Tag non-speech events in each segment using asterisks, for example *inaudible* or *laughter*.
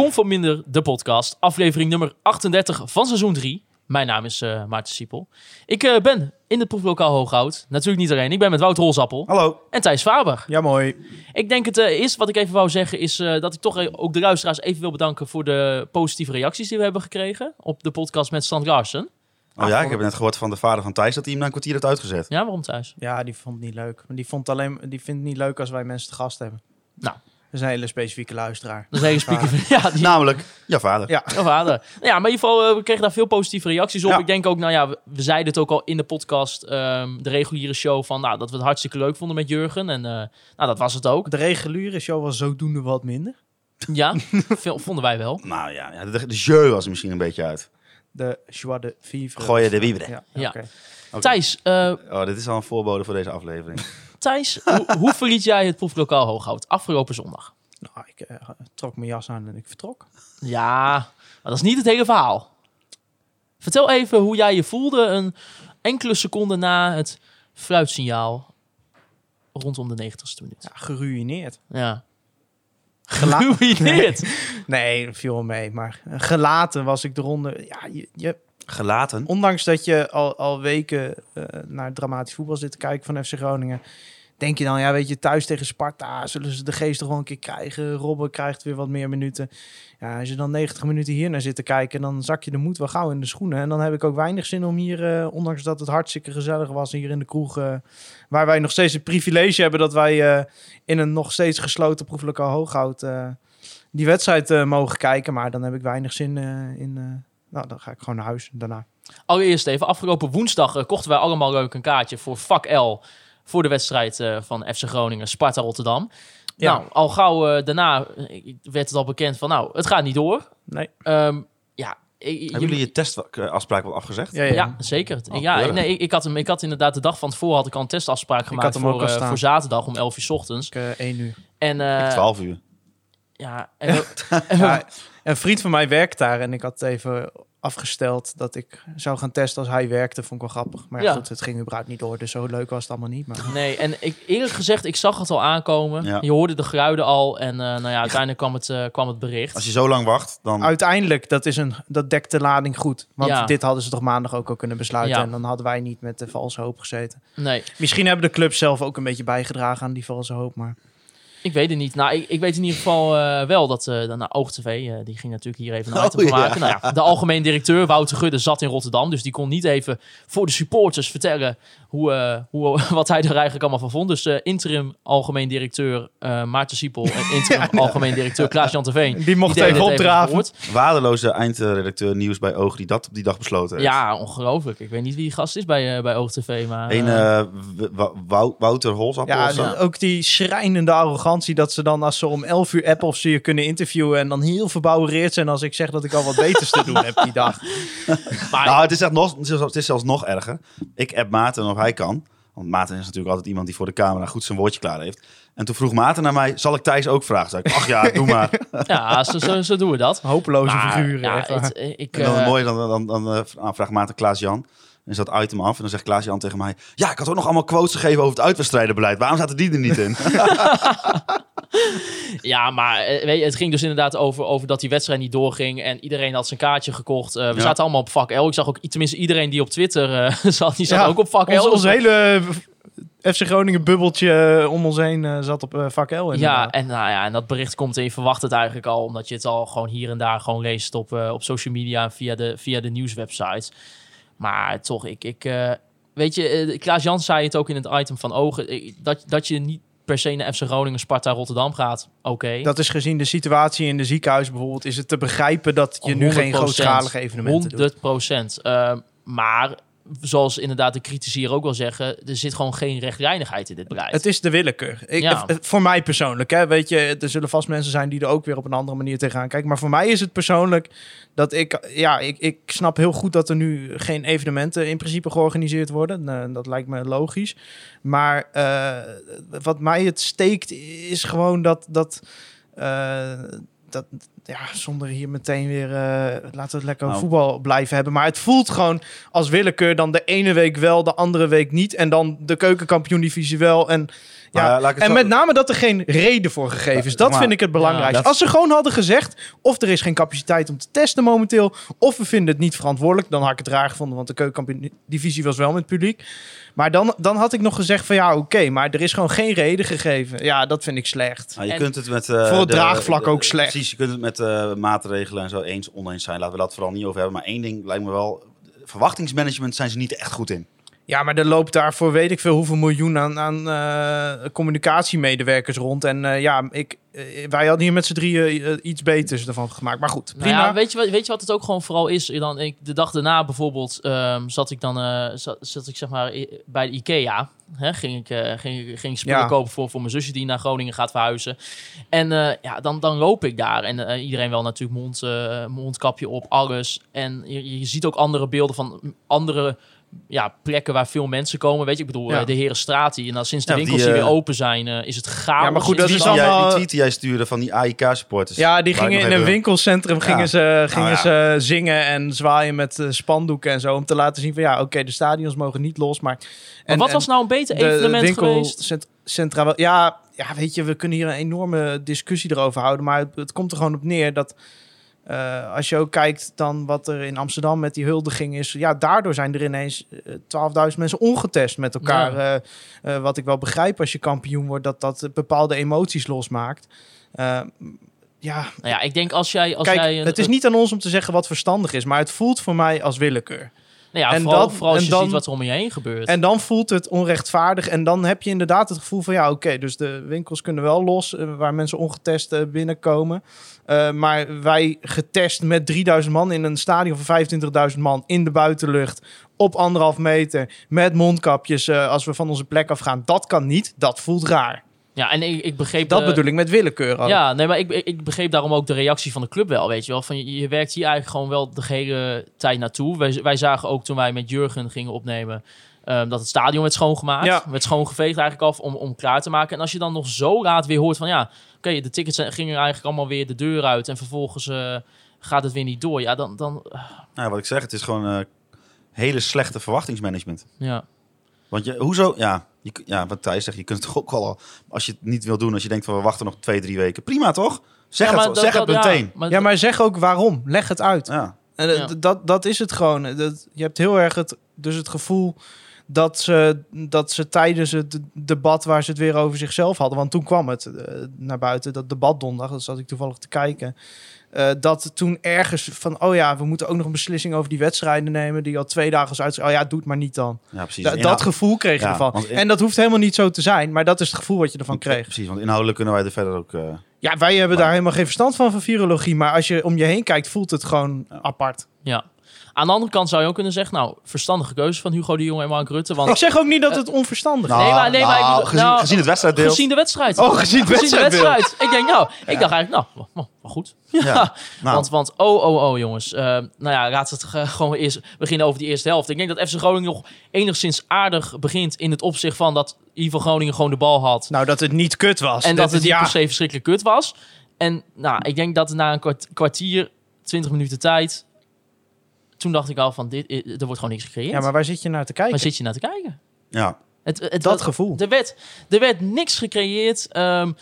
Kom van Minder, de podcast. Aflevering nummer 38 van seizoen 3. Mijn naam is eh, Maarten Siepel. Ik eh, ben in het proeflokaal Hooghout. Natuurlijk niet alleen. Ik ben met Wouter Rolsappel Hallo. en Thijs Faber. Ja, mooi. Ik denk het eerste wat ik even wou zeggen is eh, dat ik toch ook de luisteraars even wil bedanken voor de positieve reacties die we hebben gekregen op de podcast met Strand Larsen. Oh ja, ik heb net gehoord van de vader van Thijs dat hij hem na een kwartier heeft uitgezet. Ja, waarom Thijs? Ja, die vond het niet leuk. Die, vond alleen, die vindt het niet leuk als wij mensen te gast hebben. Nou. Dat is een hele specifieke luisteraar. Speaker van, *laughs* ja, die, Namelijk, ja vader. Ja. Vader. Nou ja, maar in ieder geval, eh, we kregen daar veel positieve reacties op. Ja. Ik denk ook, nou ja, we, we zeiden het ook al in de podcast, ehm, de reguliere show, van nou, dat we het hartstikke leuk vonden met Jurgen. En eh, nou, dat was het ook. De reguliere show was zodoende wat minder. Ja, *laughs* veel, vonden wij wel. Nou ja, ja, de, de jeu was er misschien een beetje uit. De joie de vivre. Gooi je de vivre. Ja, Ja. Thijs, eh, Oh, dit is al een voorbode voor deze aflevering. Thijs hoe, hoe verliet jij het proeflokaal Hooghout afgelopen zondag? Nou, ik eh, trok mijn jas aan en ik vertrok. Ja, maar dat is niet het hele verhaal. Vertel even hoe jij je voelde een enkele seconden na het fluitsignaal rondom de 90ste minuut. Ja, geruineerd. Ja. *laughs* Geruineerd. Nee, dat viel mee. Maar gelaten was ik eronder. Ja, je, je, Gelaten. ondanks dat je al, al weken eh, naar dramatisch voetbal zit te kijken van FC Groningen, denk je dan, ja, weet je, thuis tegen Sparta zullen ze de geest toch wel een keer krijgen. Robben krijgt weer wat meer minuten. Ja, als je dan 90 minuten hier naar zit te kijken, dan zak je de moed wel gauw in de schoenen. En dan heb ik ook weinig zin om hier, eh, ondanks dat het hartstikke gezellig was hier in de kroeg, eh, waar wij nog steeds het privilege hebben dat wij in een nog steeds gesloten proeflokaal hooghoud eh, die wedstrijd mogen kijken. Maar dan heb ik weinig zin in. Nou, dan ga ik gewoon naar huis daarna. Allereerst even, afgelopen woensdag eh, kochten wij allemaal leuk een kaartje voor vak L voor de wedstrijd eh, van FC Groningen Sparta Rotterdam. Ja. Nou, al gauw eh, daarna werd het al bekend van nou, het gaat niet door. Nee. Ehm, ja, ik- Hebben jullie je testafspraak wel afgezegd? Ja, ja. Ja, zeker. Oh, ja, keurig. nee, ik, ik, had hem, ik had inderdaad de dag van tevoren had ik al een testafspraak gemaakt had hem ook voor, voor zaterdag om 11 uur 's ochtends. Ik, eh, één uur. En, eh, Ik 12 uur. ja, en, we- *laughs* en we- Ja, een vriend van mij werkt daar en ik had even afgesteld dat ik zou gaan testen als hij werkte. Vond ik wel grappig. Maar Ja. goed, het ging überhaupt niet door, dus zo leuk was het allemaal niet. Maar nee, en ik, eerlijk gezegd, ik zag het al aankomen. Ja. Je hoorde de geluiden al en eh, nou ja, uiteindelijk kwam het, eh, kwam het bericht. Als je zo lang wacht, dan... uiteindelijk, dat, is een, dat dekt de lading goed. Want Ja. dit hadden ze toch maandag ook al kunnen besluiten. Ja. En dan hadden wij niet met de valse hoop gezeten. Nee, Misschien hebben de clubs zelf ook een beetje bijgedragen aan die valse hoop. Maar ik weet het niet. Nou, ik, ik weet in ieder geval eh, wel dat uh, nou, OogTV, eh, die ging natuurlijk hier even een Oh, item ja. maken. Nou ja, de algemeen directeur Wouter Gudde zat in Rotterdam, dus die kon niet even voor de supporters vertellen hoe, eh, hoe, *laughs* wat hij er eigenlijk allemaal van vond. Dus eh, interim algemeen directeur eh, Maarten Siepel en *laughs* interim algemeen directeur Klaas-Jan Terveen. die mocht even het opdraven. Waardeloze eindredacteur nieuws bij Oog die dat op die dag besloten heeft. Ja, ongelooflijk. Ik weet niet wie die gast is bij, eh bij OogTV, maar... Een eh, eh, Wouter Holsappel Ja, of zo. Ja. ook die schrijnende arrogantie dat ze dan als ze om 11 uur appen of ze je kunnen interviewen en dan heel verbouwereerd zijn als ik zeg dat ik al wat beters te doen heb die dag. *laughs* maar Nou, het is, echt nog, het is- zelfs nog erger. Ik app Maarten of hij kan. Want Maarten is natuurlijk altijd iemand die voor de camera goed zijn woordje klaar heeft. En toen vroeg Maarten naar mij, zal ik Thijs ook vragen? Zei ik, ach ja, *laughs* doe maar. ja, zo, zo, zo doen we dat. Hopeloze Maar, figuren. ja, het, eh, ik, En dan eh, mooi, dan, dan, dan, dan eh, vraagt Maarten Klaas-Jan. En is dat item af. En dan zegt Klaas-Jan tegen mij... Ja, ik had ook nog allemaal quotes gegeven over het uitwedstrijdenbeleid. Waarom zaten die er niet in? *laughs* Ja, maar eh, weet je, het ging dus inderdaad over, over dat die wedstrijd niet doorging. En iedereen had zijn kaartje gekocht. Eh, we Ja. zaten allemaal op vak L. Ik zag ook, tenminste iedereen die op Twitter eh, *laughs* zat, die zat Ja, ook op vak ons, L. ons hele FC Groningen bubbeltje om ons heen eh, zat op vak L. ja, en, nou ja, en dat bericht komt en je verwacht het eigenlijk al. Omdat je het al gewoon hier en daar gewoon leest op, op social media en via de, via de nieuwswebsites. Maar toch, ik... ik eh, weet je, eh, Klaas Jans zei het ook in het item van ogen. eh, Dat, dat je niet per se naar FC Groningen, Sparta, Rotterdam gaat. Oké. Dat is gezien de situatie in de ziekenhuis bijvoorbeeld, is het te begrijpen dat je nu geen 100%. grootschalige evennementen doet. 100 procent. maar zoals inderdaad de critici hier ook wel zeggen, er zit gewoon geen rechtlijnigheid in dit beleid. Het is de willekeur. Ik, Ja. eh, Voor mij persoonlijk, hè, weet je, er zullen vast mensen zijn die er ook weer op een andere manier tegenaan kijken. Maar voor mij is het persoonlijk dat ik, ja, ik, ik snap heel goed dat er nu geen evenementen in principe georganiseerd worden. Eh, dat lijkt me logisch. Maar eh, wat mij het steekt is gewoon dat, dat, eh, dat ja, zonder hier meteen weer, eh, laten we het lekker Nou. voetbal blijven hebben. Maar het voelt gewoon als willekeur dan de ene week wel, de andere week niet. En dan de keukenkampioen-divisie wel. En, ja, Maar, eh, en zo- met name dat er geen reden voor gegeven is. Dat maar- vind ik het belangrijkste. Ja, dat- Als ze gewoon hadden gezegd, of er is geen capaciteit om te testen momenteel, of we vinden het niet verantwoordelijk, dan had ik het raar gevonden, want de keukenkampioen-divisie was wel met publiek. Maar dan, dan had ik nog gezegd van ja, oké, maar er is gewoon geen reden gegeven. Ja, dat vind ik slecht. Nou, je En- kunt het met... eh, Voor het de- draagvlak de- ook slecht. Precies, je kunt het met eh, maatregelen en zo eens, oneens zijn. Laten we dat vooral niet over hebben. Maar één ding lijkt me wel... Verwachtingsmanagement zijn ze niet echt goed in. Ja, maar er loopt daar voor weet ik veel hoeveel miljoen aan, aan eh, communicatiemedewerkers rond. En eh, ja, ik, eh, wij hadden hier met z'n drieën iets beters ervan gemaakt. Maar goed, Nou prima. ja, weet, je, wat- weet je wat het ook gewoon vooral is? Dan, ik, de dag daarna bijvoorbeeld ehm, zat ik dan zat, zat ik zeg maar bij de IKEA. Hè, ging, ik, ging, ging spullen Ja. kopen voor, voor mijn zusje die naar Groningen gaat verhuizen. En ja, dan, dan loop ik daar. En iedereen wel natuurlijk mond, mondkapje op, alles. En je, je ziet ook andere beelden van andere ja, plekken waar veel mensen komen. Weet je, ik bedoel, Ja. eh, de Herenstraat. En dan sinds de Ja, winkels die, die, eh, weer open zijn, eh, is het chaos. Ja, maar goed, dat die is allemaal- jij, die tweet die jij stuurde van die AIK-supporters. Ja, die gingen in een winkelcentrum gingen Ja. ze, gingen Nou ze zingen en zwaaien met spandoeken en zo. Om te laten zien van ja, oké, de stadions mogen niet los. Maar, Maar wat was nou een beter evenement geweest? cent- centra wel- ja, ja, weet je, we kunnen hier een enorme discussie erover houden. Maar het, het komt er gewoon op neer dat eh, als je ook kijkt dan wat er in Amsterdam met die huldiging is. Ja, daardoor zijn er ineens eh, 12.000 mensen ongetest met elkaar. Ja. Eh, eh, wat ik wel begrijp als je kampioen wordt, dat dat bepaalde emoties losmaakt. Eh, ja, Nou ja, ik denk als jij... Als Kijk, jij een, het is niet aan ons om te zeggen wat verstandig is, maar het voelt voor mij als willekeur. Nou ja, en vooral, dan- vooral als je dan- ziet wat er om je heen gebeurt. En dan voelt het onrechtvaardig en dan heb je inderdaad het gevoel van ja, oké, dus de winkels kunnen wel los eh, waar mensen ongetest eh, binnenkomen. Eh, maar wij getest met 3000 man in een stadion van 25.000 man in de buitenlucht op anderhalf meter met mondkapjes als we van onze plek afgaan, dat kan niet. Dat voelt raar. Ja, en ik, ik begreep... Dat de- bedoel ik met willekeur. ook. Ja, nee, maar ik, ik ik begreep daarom ook de reactie van de club wel, weet je wel. Van, je, je werkt hier eigenlijk gewoon wel de hele tijd naartoe. Wij, wij zagen ook toen wij met Jurgen gingen opnemen... ehm, dat het stadion werd schoongemaakt. Ja. Werd schoongeveegd eigenlijk af om, om klaar te maken. En als je dan nog zo laat weer hoort van... ja, oké, de tickets zijn- gingen eigenlijk allemaal weer de deur uit... en vervolgens eh, gaat het weer niet door. Ja, dan... dan Nou, wat ik zeg, het is gewoon eh, hele slechte verwachtingsmanagement. ja. Want je, hoezo? Ja, je, ja, wat Thijs zegt, je kunt het toch ook wel... Als je het niet wil doen, als je denkt van we wachten nog twee, drie weken. Prima toch? Zeg Ja, maar het, dat- zeg dat- het meteen. maar- ja, maar zeg ook waarom. Leg het uit. Ja. En dat, dat is het gewoon. Dat, je hebt heel erg het, dus het gevoel dat ze, dat ze tijdens het debat waar ze het weer over zichzelf hadden, want toen kwam het eh, naar buiten, dat debat donderdag, dat zat ik toevallig te kijken, eh, dat toen ergens van, oh ja, we moeten ook nog een beslissing over die wedstrijden nemen, die al twee dagen is uit. Oh ja, doe het maar niet dan. ja, precies. Da- Inhoud- dat gevoel kreeg je Ja, ervan. En dat hoeft helemaal niet zo te zijn, maar dat is het gevoel wat je ervan kreeg. Precies, want inhoudelijk kunnen wij er verder ook... eh, Ja, wij hebben Maar- daar helemaal geen verstand van, van virologie, maar als je om je heen kijkt, voelt het gewoon Ja. apart. ja. Aan de andere kant zou je ook kunnen zeggen... nou, verstandige keuze van Hugo de Jong en Mark Rutte. Want Ik zeg ook niet dat het onverstandig is. nou, Nee, maar- nee, maar ik nou, gezien, nou, gezien het wedstrijdbeeld... Gezien de wedstrijd. Oh, gezien het Gezien de wedstrijd. Ik denk, nou, ik dacht eigenlijk, nou, wel goed. Ja. *laughs* Nou. Want, want, oh, oh, oh, jongens. Eh, nou ja, laten we het eh, *laughs* gewoon eerst beginnen over die eerste helft. Ik denk dat FC Groningen nog enigszins aardig begint in het opzicht van dat Ivo Groningen gewoon de bal had. Nou, dat het niet kut was. en dat het niet ja, per se verschrikkelijk kut was. En nou, ik denk dat na een kwart- kwartier, 20 minuten tijd, toen dacht ik al van, dit, er wordt gewoon niks gecreëerd. Ja, maar waar zit je naar te kijken? Waar zit je naar te kijken? Ja, Het, het, dat gevoel. er werd, er werd niks gecreëerd. Ehm,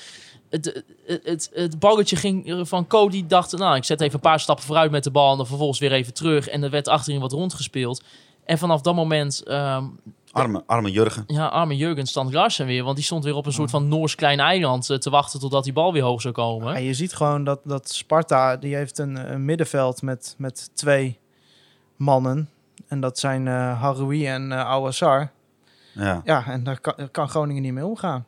het, het, het, het balletje ging van Cody dacht, nou, ik zet even een paar stappen vooruit met de bal en dan vervolgens weer even terug. En er werd achterin wat rondgespeeld. En vanaf dat moment, ehm, arme, arme Jurgen. ja, arme Jurgen stand Larsen weer. Want die stond weer op een soort van Noors klein eiland eh, te wachten totdat die bal weer hoog zou komen. Ja, je ziet gewoon dat, dat Sparta, die heeft een, een middenveld met, met twee mannen. En dat zijn eh Haroui en eh Awassar. Ja. Ja, en daar kan, daar kan Groningen niet mee omgaan.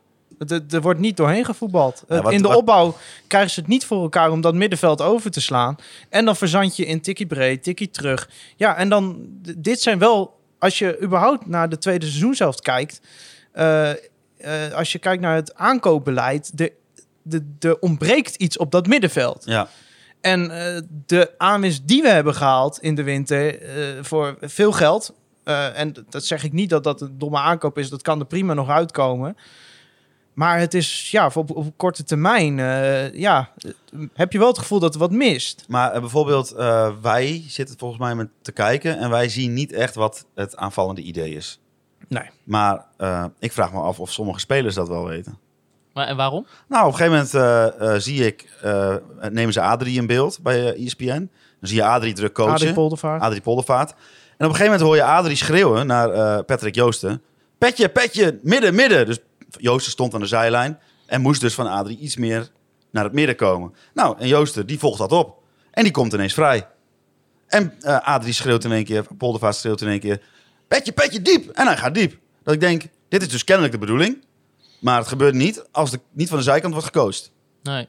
Er wordt niet doorheen gevoetbald. Ja, Het- wat- in de wat- opbouw krijgen ze het niet voor elkaar om dat middenveld over te slaan. En dan verzand je in tikkie breed, tikkie terug. Ja, en dan, dit zijn wel als je überhaupt naar de tweede seizoen zelf kijkt, eh, als je kijkt naar het aankoopbeleid, de, de, de ontbreekt iets op dat middenveld. Ja. En eh, de aanwinst die we hebben gehaald in de winter eh, voor veel geld. eh, en dat zeg ik niet dat dat een domme aankoop is. Dat kan er prima nog uitkomen. Maar het is ja, op, op korte termijn. ja, heb je wel het gevoel dat er wat mist. Maar bijvoorbeeld, wij zitten volgens mij met te kijken en wij zien niet echt wat het aanvallende idee is. Nee. Maar ik vraag me af of sommige spelers dat wel weten. Maar, en waarom? Nou, op een gegeven moment eh, eh, zie ik, eh, nemen ze Adrie in beeld bij ESPN. Dan zie je Adrie druk coachen. Adrie Poldervaart. Adrie Poldervaart. En op een gegeven moment hoor je Adrie schreeuwen naar eh, Patrick Joosten. Petje, petje, midden, midden. Dus Joosten stond aan de zijlijn en moest dus van Adrie iets meer naar het midden komen. Nou, en Joosten, die volgt dat op. En die komt ineens vrij. En eh Adrie schreeuwt in één keer, Poldervaart schreeuwt in één keer... Petje, petje, diep. En hij gaat diep. Dat ik denk, dit is dus kennelijk de bedoeling. Maar het gebeurt niet als de, niet van de zijkant wordt gecoacht. Nee.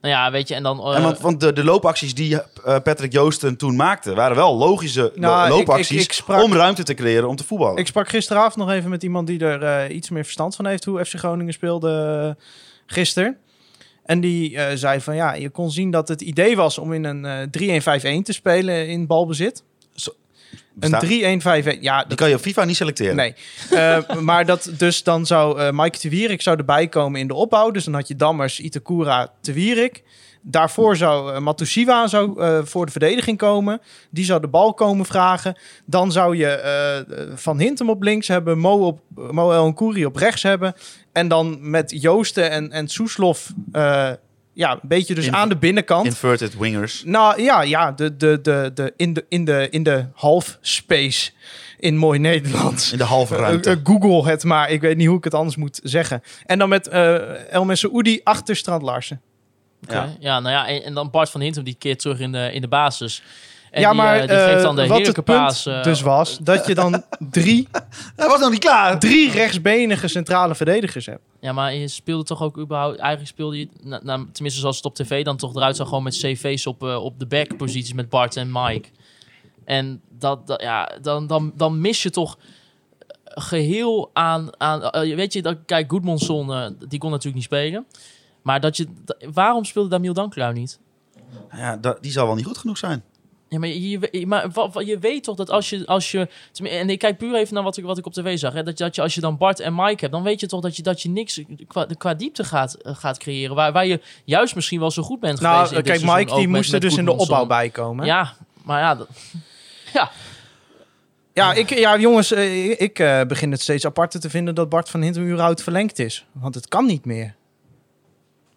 Nou ja, weet je, en dan... eh, En want, want de, de loopacties die eh, Patrick Joosten toen maakte... waren wel logische lo- Nou, loopacties ik- ik sprak- om ruimte te creëren om te voetballen. Ik sprak gisteravond nog even met iemand die er eh, iets meer verstand van heeft hoe FC Groningen speelde uh, gisteren. En die eh, zei van ja, je kon zien dat het idee was om in een eh 3-1-5-1 te spelen in balbezit. Een 3-1-5-1. Ja, die kan je op FIFA niet selecteren. nee. Eh, *laughs* maar dat dus dan zou eh Mike de Wierik zou erbij komen in de opbouw. Dus dan had je Dammers, Itakura, de Wierik. Daarvoor zou uh, Matusiwa zou, uh, voor de verdediging komen. Die zou de bal komen vragen. Dan zou je uh, Van Hintem op links hebben. Mo, op, Mo El Kouri op rechts hebben. En dan met Joosten en, en Soeslof... Ja, een beetje dus In- aan de binnenkant. Inverted wingers. Nou ja, ja de, de, de, de, in, de, in, de, in de half space in mooi Nederlands. In de halve ruimte. Uh, uh, Google het maar, ik weet niet hoe ik het anders moet zeggen. En dan met uh, El Messoudi achter Strand Larsen. Okay. Ja. ja, nou ja, en, en, dan Bart van Hintem die keert terug in de, in de basis. En ja, die, maar uh, die geeft dan de wat het punt paas. Uh, dus was dat je dan *laughs* drie... Hij was nog niet klaar. Drie rechtsbenige centrale verdedigers hebt. Ja, maar je speelde toch ook überhaupt... Eigenlijk speelde je, na, na, tenminste zoals het op tv dan toch eruit zag... gewoon met cv's op, uh, op de backposities met Bart en Mike. En dat, dat, ja, dan, dan, dan mis je toch geheel aan... aan uh, weet je, dat, kijk, Goodmanson, uh, die kon natuurlijk niet spelen. Maar dat je... Waarom speelde Damiel Danklui niet? Ja, dat, die zal wel niet goed genoeg zijn. Ja, maar je, maar wat, wat, je weet toch dat als je, als je... En ik kijk puur even naar wat ik, wat ik op tv zag. Hè, dat, dat je als je dan Bart en Mike hebt... dan weet je toch dat je, dat je niks qua, qua diepte gaat, gaat creëren. Waar, waar je juist misschien wel zo goed bent nou, geweest. kijk, Mike die moest er dus in de opbouw bij komen. Ja, maar ja... Dat, ja. Ja, ik, ja, jongens, ik, ik uh, begin het steeds aparter te vinden... dat Bart van Hintem überhaupt verlengd is. Want het kan niet meer.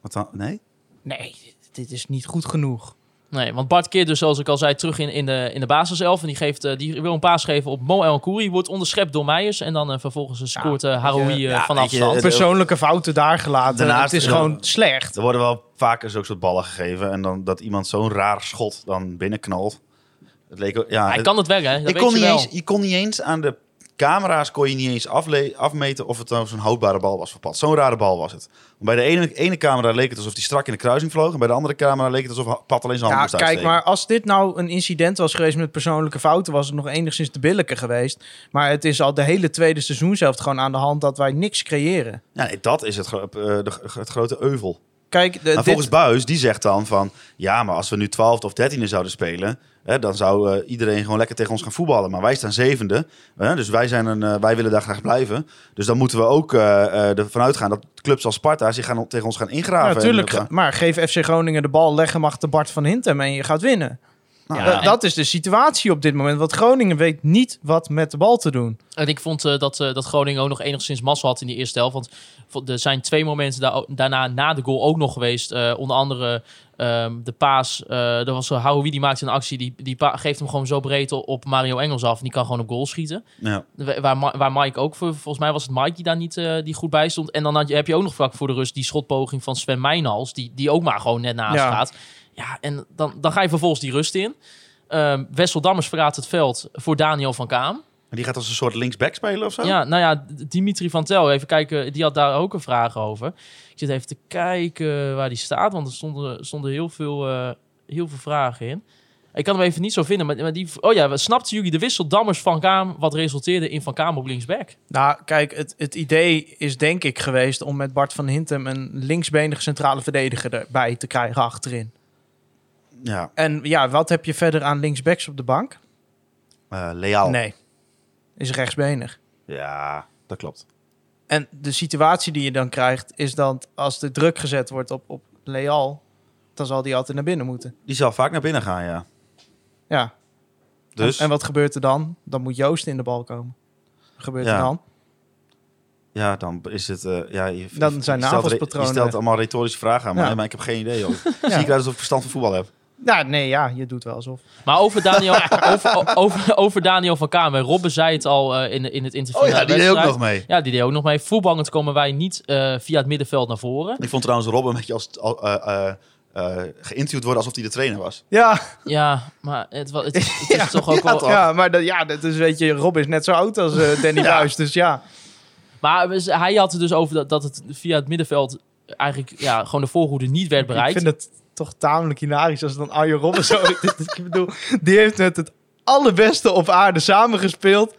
Wat dan? Nee? Nee, dit is niet goed genoeg. Nee, want Bart keert dus, zoals ik al zei, terug in, in, de, in de basiself. En die, geeft, uh, die wil een paas geven op Mo El Kouri. Wordt onderschept door Meijers. En dan uh, vervolgens scoort uh, Haroui ja, van afstand. Je, Persoonlijke fouten daar gelaten. Daarnaast, het is gewoon slecht. Er worden wel vaker zulke soort ballen gegeven. En dan dat iemand zo'n raar schot dan binnenknalt. Het leek, ja, Hij het, kan het weg, hè? Dat je, kon je, niet wel. eens, je kon niet eens aan de camera's kon je niet eens afmeten of het nou zo'n houdbare bal was verpad. Zo'n rare bal was het. Bij de ene, ene camera leek het alsof hij strak in de kruising vloog. En bij de andere camera leek het alsof Pat alleen zijn hand ja, moest kijk, uitsteken. maar als dit nou een incident was geweest met persoonlijke fouten, was het nog enigszins te billijker geweest. Maar het is al de hele tweede seizoen zelf gewoon aan de hand dat wij niks creëren. Ja, nee, dat is het, uh, de, het grote euvel. Kijk, de, maar dit... volgens Buis, die zegt dan van... Ja, maar als we nu 12 of 13e zouden spelen... Hè, dan zou uh, iedereen gewoon lekker tegen ons gaan voetballen. Maar wij staan zevende. Hè, dus wij, zijn een, uh, wij willen daar graag blijven. Dus dan moeten we ook uh, ervan uitgaan dat clubs als Sparta... zich gaan, tegen ons gaan ingraven. Ja, natuurlijk. Maar geef FC Groningen de bal, leg hem achter Bart van Hintem en je gaat winnen. Nou, ja, dat is de situatie op dit moment. Want Groningen weet niet wat met de bal te doen. En ik vond uh, dat, uh, dat Groningen ook nog enigszins massa had in die eerste helft. Want er zijn twee momenten da daarna na de goal ook nog geweest. Uh, onder andere um, de paas. er was Haroui die maakte een actie. Die, die geeft hem gewoon zo breed op Mario Engels af. En die kan gewoon op goal schieten. Ja. Waar, waar Mike ook, voor, volgens mij was het Mike die daar niet die goed bij stond. En dan had je, heb je ook nog vlak voor de rust die schotpoging van Sven Mijnhals. Die, die ook maar gewoon net naast ja. gaat. Ja, en dan, dan ga je vervolgens die rust in. Um, Wessel Dammers verraadt het veld voor Daniel van Kaam. Maar die gaat als een soort linksback spelen of zo? Ja, nou ja, Dimitri van Tel, even kijken, die had daar ook een vraag over. Ik zit even te kijken waar die staat, want er stonden, stonden heel, veel, uh, heel veel vragen in. Ik kan hem even niet zo vinden, maar, maar die... Oh ja, snapten jullie de wissel Dammers van Kaam, wat resulteerde in Van Kaam op linksback? Nou, kijk, het, het idee is denk ik geweest om met Bart van Hintem een linksbenige centrale verdediger erbij te krijgen achterin. Ja, En ja, wat heb je verder aan linksbacks op de bank? eh Leal. Nee, is rechtsbenig. Ja, dat klopt. En de situatie die je dan krijgt is dat als de druk gezet wordt op, op Leal, dan zal die altijd naar binnen moeten. Die zal vaak naar binnen gaan, ja. Ja. Dus, En, en wat gebeurt er dan? Dan moet Joost in de bal komen. Wat gebeurt Ja. er dan? ja, dan is het... eh, ja, je, Dan zijn aanvalspatronen Je stelt allemaal retorische vragen aan mij, maar ik heb geen idee, joh. *laughs* Zie ik eruit alsof ik verstand van voetbal heb. Ja, nee, ja, je doet wel alsof. Maar over Daniel, *laughs* over, over, over Daniel van Kaam. en Robben zei het al eh, in, in het interview. Oh ja, die deed ook nog mee. Ja, die deed ook nog mee. Voetballend komen wij niet eh, via het middenveld naar voren. Ik vond trouwens Robben een beetje als, al, eh, eh, eh, geïnterviewd worden alsof hij de trainer was. Ja, Ja, maar het, het, het is *laughs* toch ook ja, wel... toch? ja maar dat, ja, dat is, weet je, Rob is net zo oud als Danny *laughs* Buis. Dus ja, Maar hij had het dus over dat, dat het via het middenveld eigenlijk ja, gewoon de voorhoede niet werd ik bereikt. vind het toch tamelijk hilarisch als dan Arjen Robben zo... *laughs* ik bedoel, die heeft net het allerbeste op aarde samengespeeld.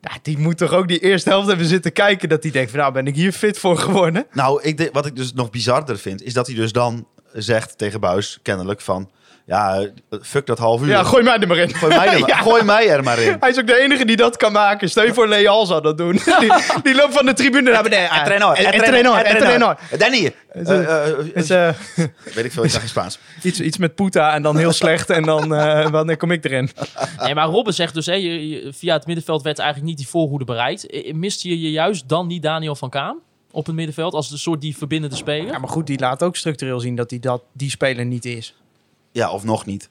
Nou, die moet toch ook die eerste helft hebben zitten kijken... dat hij denkt van, nou ben ik hier fit voor geworden. Nou, ik wat ik dus nog bizarder vind, is dat hij dus dan zegt tegen Buis, kennelijk, van... Ja, fuck dat half uur. Ja, gooi mij er maar in. gooi, mij er *laughs* Ja. gooi mij er maar in. Hij is ook de enige die dat kan maken. Stel je voor, Leal zou dat doen. *laughs* Die, die loopt van de tribune naar beneden. En trainer, En trainer, en trainer. Danny, eh, eh, eh, eh, weet ik veel, ik zeg geen Spaans. *laughs* iets, iets met Poeta en dan heel slecht. En dan eh, wanneer kom ik erin? Nee, maar Robben zegt dus, hè, je- je- via het middenveld werd eigenlijk niet die voorhoede bereikt. Miste je je juist dan niet Daniel van Kaam op het middenveld als een soort die verbindende speler? Ja, maar goed, die laat ook structureel zien dat hij dat, die speler niet is. Ja, of nog niet.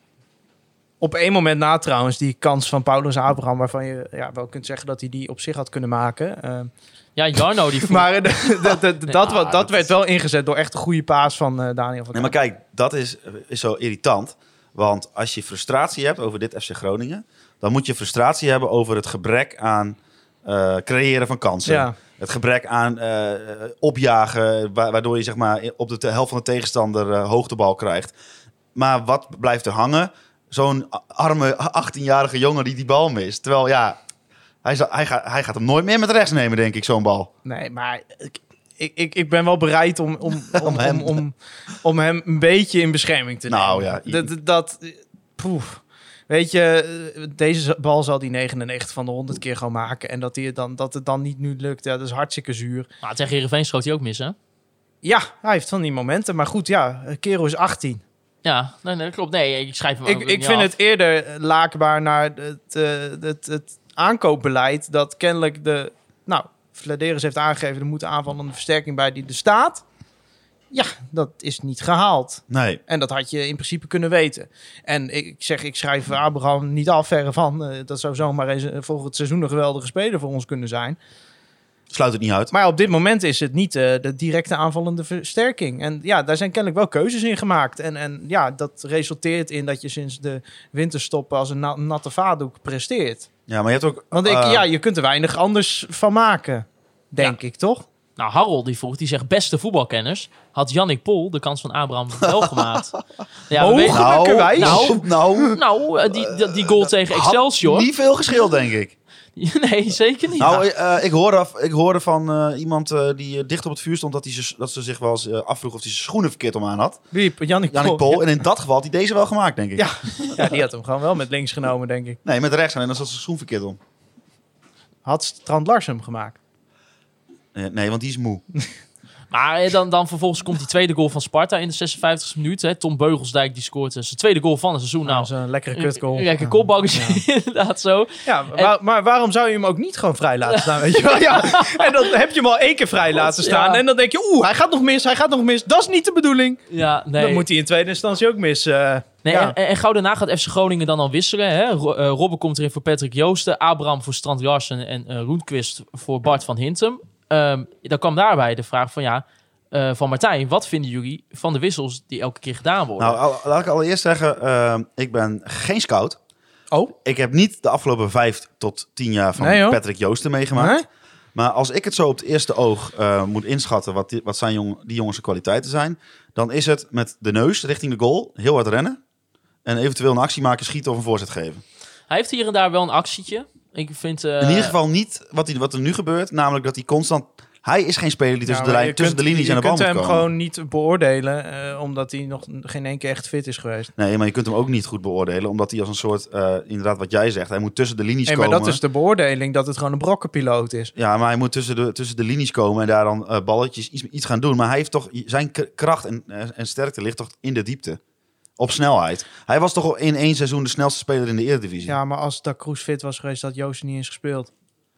Op één moment na trouwens, die kans van Paulus Abraham... waarvan je ja, wel kunt zeggen dat hij die op zich had kunnen maken. Eh, Ja, Jarno die *laughs* maar eh, de- de- de- Nee, dat, ah, dat, dat werd is- wel ingezet door echt een goede paas van eh, Daniel van Nee, maar kijk, dat is, is zo irritant. Want als je frustratie hebt over dit FC Groningen... dan moet je frustratie hebben over het gebrek aan eh, creëren van kansen. Ja. Het gebrek aan eh, opjagen, wa- waardoor je zeg maar, op de helft van de tegenstander eh, hoogtebal krijgt. Maar wat blijft er hangen? Zo'n arme 18-jarige jongen die die bal mist. Terwijl ja, hij, zal- hij, gaat, hij gaat hem nooit meer met rechts nemen, denk ik, zo'n bal. Nee, maar ik, ik, ik, ik ben wel bereid om, om, *laughs* om, om, hem. om, om, hem een beetje in bescherming te nemen. Nou ja, Dat, dat, dat poef. Weet je, deze bal zal die 99 van de 100 keer gewoon maken. En dat, die dan, dat het dan niet nu lukt, ja, dat is hartstikke zuur. Maar tegen Heerenveen schoot hij ook mis, hè? Ja, hij heeft van die momenten. Maar goed, ja, Kero is 18. Ja, nee, nee, dat klopt. Nee, ik schrijf hem Ik, ook ik niet vind af. het eerder laakbaar naar het, eh, het, het aankoopbeleid dat kennelijk de... Nou, Vladeris heeft aangegeven, er moet een aanvallende versterking bij die er staat. Ja, dat is niet gehaald. Nee. En dat had je in principe kunnen weten. En ik ik zeg, ik schrijf Abraham niet af, verre van. Eh, dat zou zomaar eens, eh, volgend seizoen een geweldige speler voor ons kunnen zijn. Sluit het niet uit. Maar op dit moment is het niet eh, de directe aanvallende versterking. En ja, daar zijn kennelijk wel keuzes in gemaakt. En, en ja, dat resulteert in dat je sinds de winterstop als een na- natte vaatdoek presteert. Ja, maar je hebt ook... Want ik, eh, ja, je kunt er weinig anders van maken, denk ik, toch? Nou, Harold die vroeg, die zegt beste voetbalkenners. Had Jannik Pol de kans van Abraham *laughs* wel gemaakt? Ja, we weten- nou, wijs. nou, nou, nou, eh, die, die, goal tegen had Excelsior. Niet veel geschild, denk ik. *laughs* Nee, zeker niet. Nou, eh, ik, hoorde, af- ik hoorde van eh, iemand eh, die eh, dicht op het vuur stond... dat, hij dat ze zich wel eens eh, afvroeg of hij zijn schoenen verkeerd om aan had. Wie? Jannik Pol. Pol. En in dat geval had hij deze wel gemaakt, denk ik. Ja. *laughs* Ja, die had hem gewoon wel met links genomen, denk ik. Nee, met rechts en dan zat zijn schoen verkeerd om. Had Strand Lars hem gemaakt? Eh, nee, want die is moe. *laughs* Maar eh, dan, dan vervolgens komt die tweede goal van Sparta in de 56e minuut. Hè. Tom Beugelsdijk die scoort eh, zijn tweede goal van het seizoen. Nou, dat is een lekkere kutgoal. Een lekker kopballetje, *laughs* inderdaad zo. Ja, maar, maar waarom zou je hem ook niet gewoon vrij laten staan, weet je wel? Ja. *laughs* En dan heb je hem al één keer vrij laten staan. ja. En dan denk je, oeh, hij gaat nog mis, hij gaat nog mis. Dat is niet de bedoeling. Ja, nee. Dan moet hij in tweede instantie ook mis. eh, Nee, ja. en, en gauw daarna gaat FC Groningen dan al wisselen. Hè? Ro- Robben komt erin voor Patrick Joosten. Abraham voor Strand Larsen en Roenquist voor Bart van Hintem. Ehm, dan kwam daarbij de vraag van ja, eh, van Martijn. Wat vinden jullie van de wissels die elke keer gedaan worden? Nou, al- laat ik allereerst zeggen, eh, ik ben geen scout. Oh, Ik heb niet de afgelopen vijf tot tien jaar van Nee. Patrick Joosten meegemaakt. Nee? Maar als ik het zo op het eerste oog eh, moet inschatten wat, die, wat zijn jong, die jongens kwaliteiten zijn, dan is het met de neus richting de goal heel hard rennen. En eventueel een actie maken, schieten of een voorzet geven. Hij heeft hier en daar wel een actietje. Ik vind... eh, In ieder geval niet wat, hij, wat er nu gebeurt. Namelijk dat hij constant... Hij is geen speler die tussen, Ja, de, maar lijn, je tussen de linies en de bal Je moet kunt hem komen. gewoon niet beoordelen, eh, omdat hij nog geen één keer echt fit is geweest. Nee, maar je kunt hem ook niet goed beoordelen. Omdat hij als een soort... eh, inderdaad, wat jij zegt. Hij moet tussen de linies Nee, maar komen. dat is de beoordeling, dat het gewoon een brokkenpiloot is. Ja, maar hij moet tussen de, tussen de linies komen en daar dan eh, balletjes iets, iets gaan doen. Maar hij heeft toch zijn kracht en, eh, en sterkte ligt toch in de diepte. Op snelheid. Hij was toch al in één seizoen de snelste speler in de Eredivisie. Ja. Ja, maar als Da Cruz fit was geweest, had Joost niet eens gespeeld.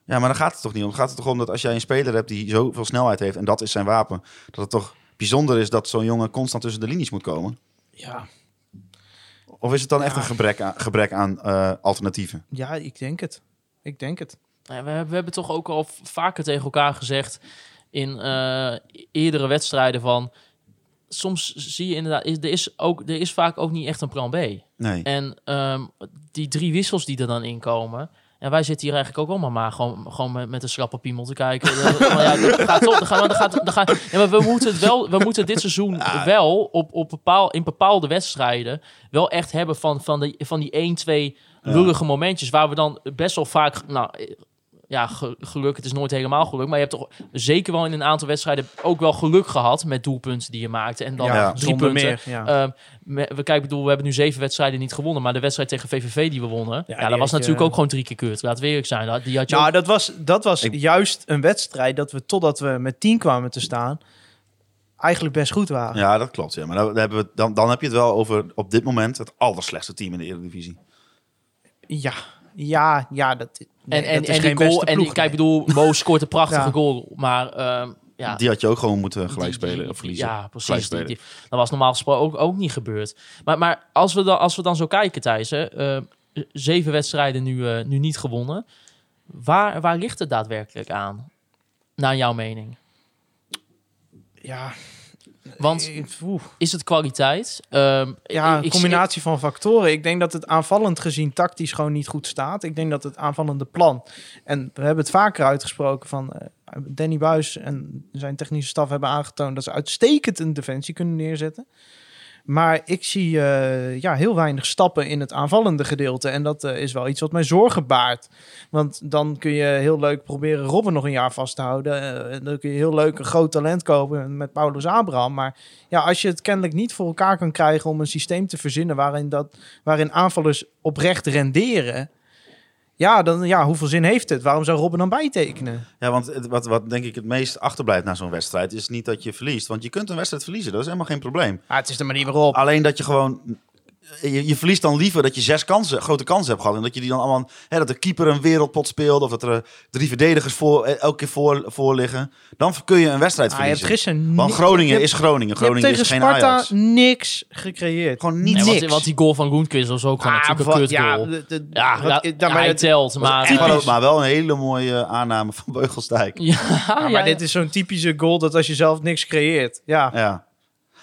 maar daar gaat het toch niet om. Het gaat er toch om dat als jij een speler hebt die zoveel snelheid heeft en dat is zijn wapen, dat het toch bijzonder is dat zo'n jongen constant tussen de linies moet komen. Ja, Of is het dan echt een gebrek aan, gebrek aan eh, alternatieven? ja ik denk het. Ik denk het. Ja, we, hebben, we hebben toch ook al vaker tegen elkaar gezegd in eh, eerdere wedstrijden van... Soms zie je inderdaad, is- er is, ook, er is vaak ook niet echt een plan B. Nee. En ehm, die drie wissels die er dan inkomen... En wij zitten hier eigenlijk ook allemaal maar gewoon, gewoon met, met een slappe piemel te kijken. *laughs* Maar ja, dat gaat toch, dat gaat, dat gaat, dat gaat, ja, maar we moeten het wel, we moeten dit seizoen wel op, op bepaal, in bepaalde wedstrijden wel echt hebben van, van, de, van die 1, 2 lullige momentjes waar we dan best wel vaak, nou ja, ge- geluk, het is nooit helemaal geluk, maar je hebt toch zeker wel in een aantal wedstrijden ook wel geluk gehad met doelpunten die je maakte en dan ja, drie punten. meer. Ja. Ehm, we kijken, bedoel, we hebben nu zeven wedstrijden niet gewonnen, maar de wedstrijd tegen VVV die we wonnen, ja, dat was je- natuurlijk ook gewoon drie keer keurt. Laten we eerlijk zijn, dat- die had je Nou, ook- dat was, dat was Ik- juist een wedstrijd dat we, totdat we met 10 kwamen te staan, eigenlijk best goed waren. Ja, dat klopt. Ja. Maar dan, hebben we, dan, dan heb je het wel over op dit moment het allerslechtste team in de Eredivisie. Ja, ja, ja dat, nee, en, en, dat is en geen die goal, beste en kijk, nee. bedoel, Mo *laughs* scoort een prachtige Ja. goal, maar ehm, ja, Die had je ook gewoon moeten gelijk spelen of verliezen. Ja, precies. Die, spelen. die- dat was normaal gesproken ook, ook niet gebeurd. Maar, maar als, we dan, als we dan zo kijken, Thijs, hè, eh, zeven wedstrijden nu, eh, nu niet gewonnen. Waar, waar ligt het daadwerkelijk aan? Naar jouw mening? Ja, Want eh, is het kwaliteit? Ehm, ja, een combinatie van factoren. Ik denk dat het aanvallend gezien tactisch gewoon niet goed staat. Ik denk dat het aanvallende plan... En we hebben het vaker uitgesproken van... eh, Danny Buis en zijn technische staf hebben aangetoond... dat ze uitstekend een defensie kunnen neerzetten. Maar ik zie eh, ja, heel weinig stappen in het aanvallende gedeelte. En dat eh, is wel iets wat mij zorgen baart. Want dan kun je heel leuk proberen Robben nog een jaar vast te houden. Eh, dan kun je heel leuk een groot talent kopen met Paulus Abraham. Maar ja, als je het kennelijk niet voor elkaar kan krijgen om een systeem te verzinnen waarin, dat, waarin aanvallers oprecht renderen. Ja, dan ja, hoeveel zin heeft het? Waarom zou Robben dan bijtekenen? Ja, want het- wat, wat denk ik het meest achterblijft na zo'n wedstrijd is niet dat je verliest. Want je kunt een wedstrijd verliezen, dat is helemaal geen probleem. Ah, het is de manier waarop. Alleen dat je gewoon... Je, je verliest dan liever dat je zes kansen, grote kansen hebt gehad. En dat je die dan allemaal... Hè, dat de keeper een wereldpot speelt. Of dat er eh, drie verdedigers voor, eh, elke keer voor, voor liggen. Dan kun je een wedstrijd Ah, je hebt verliezen. gisteren Want ni- Groningen hebt- is Groningen. je hebt Groningen tegen is geen Sparta Ajax. niks gecreëerd. Gewoon niet nee, niks. want, want die goal van Roenquist was ook gewoon Ah, natuurlijk een kut ja, goal. de- de- Ja, eh, hij telt, maar... Maar wel een hele mooie aanname van Beugelsdijk. Ja, *laughs* Ja, ja, maar dit is zo'n typische goal dat als je zelf niks creëert. Ja, Ja.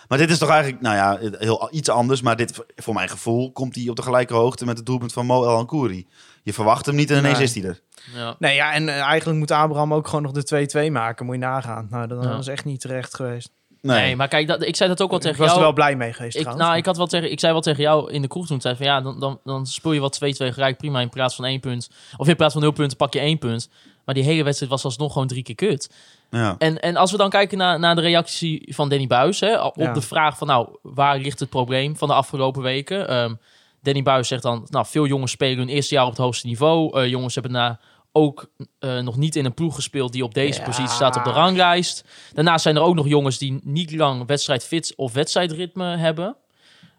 Maar dit is toch eigenlijk, nou ja, heel, iets anders. Maar dit, voor mijn gevoel, komt hij op de gelijke hoogte met het doelpunt van Mo El Ankouri. Je verwacht hem niet en ineens Nee. is hij er. ja. nee, ja en eh, eigenlijk moet Abraham ook gewoon nog de 2-2 maken. Moet je nagaan. Nou, dat Ja. was echt niet terecht geweest. Nee, Nee, maar kijk, dat, ik zei dat ook al Ik tegen was jou. er wel blij mee geweest Ik, trouwens. nou, ik, had wel tegen, ik zei wel tegen jou in de kroeg toen. Zei van ja, dan, dan, dan speel je wel 2-2 gelijk prima in plaats van één punt. Of in plaats van nul punten pak je één punt. Maar die hele wedstrijd was alsnog gewoon drie keer kut. Ja. En, en als we dan kijken naar, naar de reactie van Danny Buis. Hè, op Ja. de vraag van nou, waar ligt het probleem van de afgelopen weken? Ehm, Danny Buis zegt dan, nou, veel jongens spelen hun eerste jaar op het hoogste niveau. Eh, jongens hebben na ook eh, nog niet in een ploeg gespeeld die op deze Ja. positie staat op de ranglijst. Daarnaast zijn er ook nog jongens die niet lang wedstrijdfit of wedstrijdritme hebben.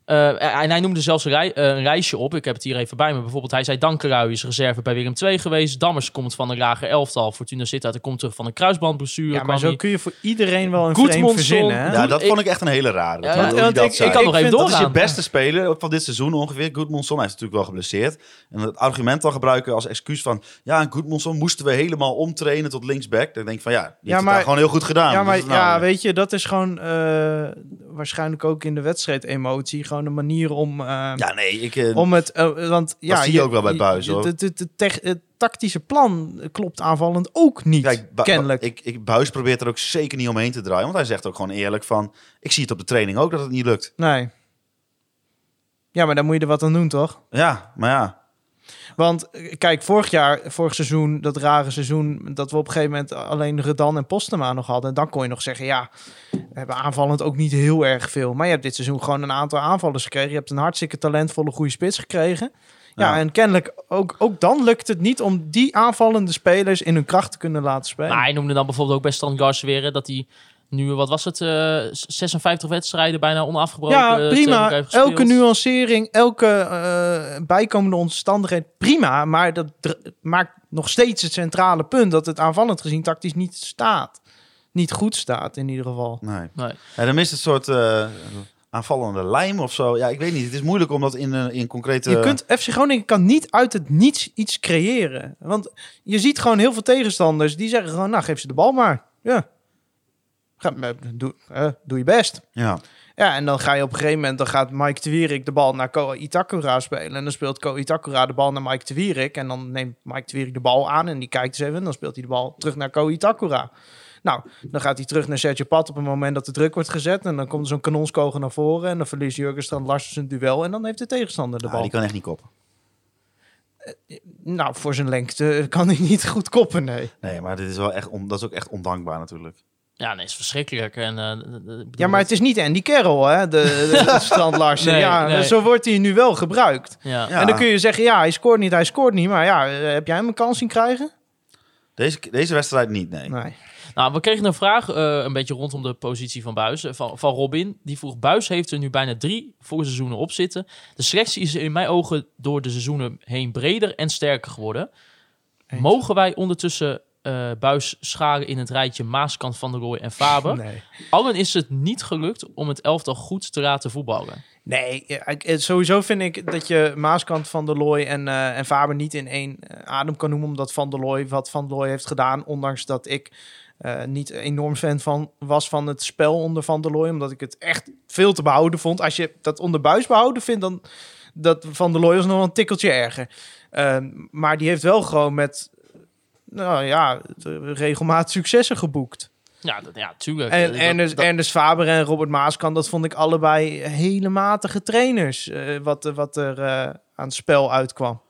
Eh, en hij noemde zelfs een, rij- eh, een lijstje op. Ik heb het hier even bij me. Bijvoorbeeld, hij zei Dankerui is reserve bij Willem II geweest. Dammers komt van een lager elftal. Fortuna Sittard hij komt terug van een kruisbandblessure. ja, maar zo hij- kun je voor iedereen wel een Goedmondson. frame verzinnen. Hè? ja, dat ik- vond ik echt een hele rare. Ja, dat ik- kan nog even vind- Dat is je doorgaan. beste speler van dit seizoen ongeveer. Goodmanson, hij is natuurlijk wel geblesseerd. En het argument dan gebruiken als excuus van... Ja, en Goodmanson moesten we helemaal omtrainen tot linksback. Dan denk ik van ja, die heeft het maar- daar gewoon heel goed gedaan. Ja, maar is nou ja, weet je, dat is gewoon eh, waarschijnlijk ook in de wedstrijd emotie. Gewoon een manier om, eh, Ja, nee, ik... eh, om het... eh, want, ja, zie je ook wel bij Buijs, hoor. Het, tactische plan klopt aanvallend ook niet, Kijk, kennelijk. Ik, ik, Buis probeert er ook zeker niet omheen te draaien. Want hij zegt ook gewoon eerlijk van... Ik zie het op de training ook dat het niet lukt. nee. Ja, maar dan moet je er wat aan doen, toch? Ja, maar ja. Want eh, kijk, vorig jaar, vorig seizoen, dat rare seizoen, dat we op een gegeven moment alleen Redan en Postema nog hadden. Dan kon je nog zeggen, ja, we hebben aanvallend ook niet heel erg veel. Maar je hebt dit seizoen gewoon een aantal aanvallers gekregen. Je hebt een hartstikke talentvolle goede spits gekregen. Ja, Ja. en kennelijk ook, ook dan lukt het niet om die aanvallende spelers in hun kracht te kunnen laten spelen. Maar hij noemde dan bijvoorbeeld ook bij Stan Garsweren dat hij nu, wat was het, eh, 56 wedstrijden bijna onafgebroken. Ja, eh, prima. Elke nuancering, elke eh, bijkomende omstandigheid, prima. Maar dat maakt nog steeds het centrale punt dat het aanvallend gezien tactisch niet staat. Niet goed staat in ieder geval. Nee. Nee. Ja, dan mist het soort eh, aanvallende lijm of zo. Ja, ik weet niet. Het is moeilijk om dat in, in concrete... Je kunt, FC Groningen kan niet uit het niets iets creëren. Want je ziet gewoon heel veel tegenstanders die zeggen gewoon, nou geef ze de bal maar. Ja. Ga, eh, doe, eh, doe je best. Ja. Ja, en dan ga je op een gegeven moment, dan gaat Mike de Wierik de bal naar Ko Itakura spelen. En dan speelt Ko Itakura de bal naar Mike de Wierik. En dan neemt Mike de Wierik de bal aan en die kijkt eens even. En dan speelt hij de bal terug naar Ko Itakura. Nou, dan gaat hij terug naar Sergio Pat op het moment dat de druk wordt gezet. En dan komt zo'n kanonskogel naar voren. En dan verliest Jurgen Strand Larsen zijn duel. En dan heeft de tegenstander de Ah, bal. die kan echt niet koppen. Nou, voor zijn lengte kan hij niet goed koppen, nee. Nee, maar dit is wel echt on- dat is ook echt ondankbaar natuurlijk. Ja, nee, is verschrikkelijk. En, eh, Ja, maar het is niet Andy Carroll, hè, de, de, de *laughs* Strand Larsen. Nee, ja, nee. zo wordt hij nu wel gebruikt. Ja. Ja. En dan kun je zeggen, ja, hij scoort niet, hij scoort niet. Maar ja, eh, heb jij hem een kans zien krijgen? Deze, deze wedstrijd niet, nee. Nee. Nou, we kregen een vraag eh, een beetje rondom de positie van Buis. Van, van Robin. Die vroeg: Buis heeft er nu bijna drie voorseizoenen op zitten. De selectie is in mijn ogen door de seizoenen heen breder en sterker geworden. Eens. Mogen wij ondertussen eh Buis scharen in het rijtje Maaskant, Van der Rooij en Faber? *laughs* Nee. Allen is het niet gelukt om het elftal goed te laten voetballen. Nee, eh, sowieso vind ik dat je Maaskant, Van der Looy en, eh, en Faber niet in één adem kan noemen. Omdat Van der Looy wat Van der Looy heeft gedaan. Ondanks dat ik niet enorm fan van was van het spel onder Van der Looy. Omdat ik het echt veel te behouden vond. Als je dat onder buis behouden vindt, dan dat Van der Looy was nog een tikkeltje erger. Ehm, maar die heeft wel gewoon met, nou ja, regelmatig successen geboekt. Ja, dat, ja tuurlijk. En Eh, Ernest, dat- Ernest Faber en Robert Maaskant, dat vond ik allebei hele matige trainers. eh, wat, wat er eh, aan het spel uitkwam.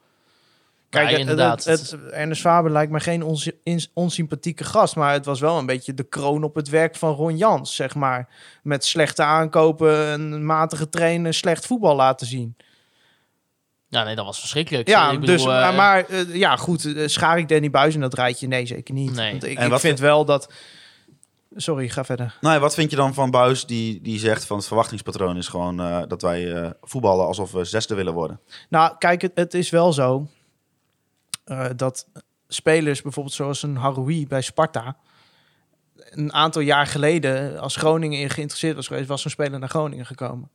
Ja, het- inderdaad. Het, het- Ernest Faber lijkt me geen ins- onsympathieke gast. Maar het was wel een beetje de kroon op het werk van Ron Jans, zeg maar. Met slechte aankopen, een matige trainer, slecht voetbal laten zien. Ja, nee, dat was verschrikkelijk. Ja, Ik bedoel, dus, eh, maar, maar, eh, ja, goed. eh, schaar ik Danny Buis in dat rijtje? Nee, zeker niet. Nee. Want ik, En ik wat vind wel dat... Sorry, ga verder. Nou, ja, wat vind je dan van Buis die, die zegt van het verwachtingspatroon is gewoon eh, dat wij eh, voetballen alsof we zesde willen worden? Nou, kijk, het, het is wel zo eh, dat spelers, bijvoorbeeld zoals een Haroui bij Sparta, een aantal jaar geleden, als Groningen in geïnteresseerd was geweest, was zo'n speler naar Groningen gekomen.